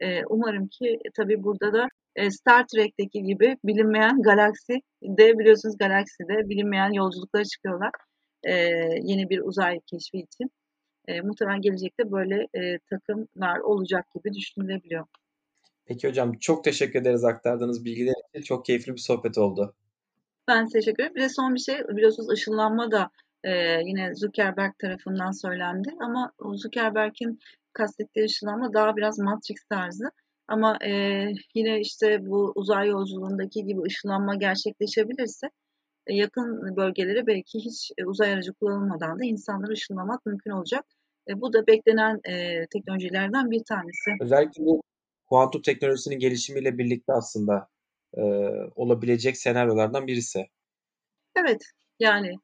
[SPEAKER 2] Ee, umarım ki tabii burada da e, Star Trek'teki gibi bilinmeyen galaksi de biliyorsunuz galakside bilinmeyen yolculuklara çıkıyorlar. Ee, yeni bir uzay keşfi için. E, muhtemelen gelecekte böyle e, takımlar olacak gibi düşünülebiliyor.
[SPEAKER 1] Peki hocam çok teşekkür ederiz aktardığınız bilgiler için. Çok keyifli bir sohbet oldu.
[SPEAKER 2] Ben teşekkür ederim. Bir de son bir şey biliyorsunuz ışınlanma da e, yine Zuckerberg tarafından söylendi ama Zuckerberg'in kastettiği ışınlanma daha biraz Matrix tarzı. Ama e, yine işte bu uzay yolculuğundaki gibi ışınlanma gerçekleşebilirse e, yakın bölgelere belki hiç e, uzay aracı kullanılmadan da insanları ışınlamak mümkün olacak. E, bu da beklenen e, teknolojilerden bir tanesi.
[SPEAKER 1] Özellikle bu kuantum teknolojisinin gelişimiyle birlikte aslında e, olabilecek senaryolardan birisi.
[SPEAKER 2] Evet, yani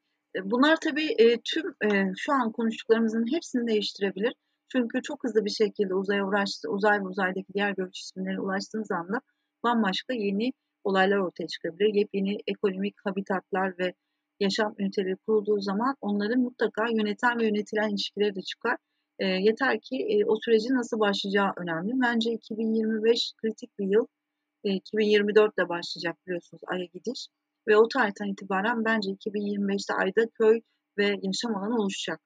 [SPEAKER 2] bunlar tabii e, tüm e, şu an konuştuklarımızın hepsini değiştirebilir. Çünkü çok hızlı bir şekilde uzaya ulaştı, uzay ve uzaydaki diğer gök cisimlerine ulaştığınız anda bambaşka yeni olaylar ortaya çıkabilir. Yepyeni ekonomik habitatlar ve yaşam üniteleri kurulduğu zaman onların mutlaka yöneten ve yönetilen ilişkileri de çıkar. E, yeter ki e, o sürecin nasıl başlayacağı önemli. Bence 2025 kritik bir yıl. E, 2024 ile başlayacak biliyorsunuz Ay'a gidiş. Ve o tarihten itibaren bence 2025'te Ay'da köy ve yaşam alanı oluşacak.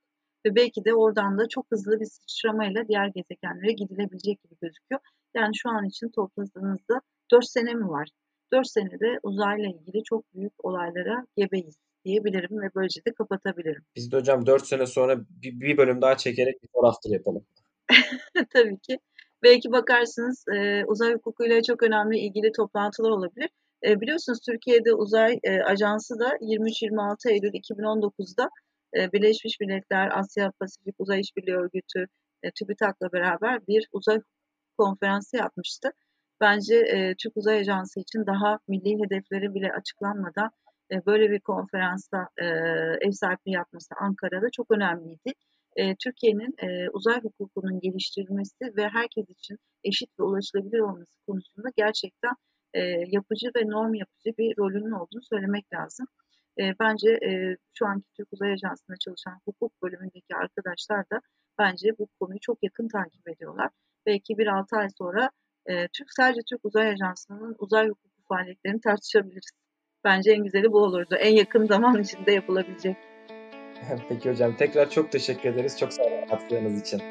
[SPEAKER 2] Ve belki de oradan da çok hızlı bir sıçramayla diğer gezegenlere gidilebilecek gibi gözüküyor. Yani şu an için topladığınızda 4 sene mi var? 4 senede uzayla ilgili çok büyük olaylara gebeyiz. diyebilirim ve böylece de kapatabilirim.
[SPEAKER 1] Biz de hocam 4 sene sonra bir, bir bölüm daha çekerek bir after yapalım.
[SPEAKER 2] Tabii ki. Belki bakarsınız e, uzay hukukuyla çok önemli ilgili toplantılar olabilir. E, biliyorsunuz Türkiye'de uzay e, ajansı da 23-26 Eylül 2019'da e, Birleşmiş Milletler Asya Pasifik Uzay İşbirliği Örgütü e, TÜBİTAK'la beraber bir uzay konferansı yapmıştı. Bence e, Türk Uzay Ajansı için daha milli hedefleri bile açıklanmadan e, böyle bir konferansta e, ev sahipliği yapması Ankara'da çok önemliydi. E, Türkiye'nin e, uzay hukukunun geliştirilmesi ve herkes için eşit ve ulaşılabilir olması konusunda gerçekten e, yapıcı ve norm yapıcı bir rolünün olduğunu söylemek lazım. E, bence e, şu anki Türk Uzay Ajansı'nda çalışan hukuk bölümündeki arkadaşlar da bence bu konuyu çok yakın takip ediyorlar. Belki bir altı ay sonra e, Türk sadece Türk Uzay Ajansı'nın uzay hukuku faaliyetlerini tartışabiliriz. Bence en güzeli bu olurdu. En yakın zaman içinde yapılabilecek.
[SPEAKER 1] Peki hocam tekrar çok teşekkür ederiz. Çok sağ olun katkılarınız için.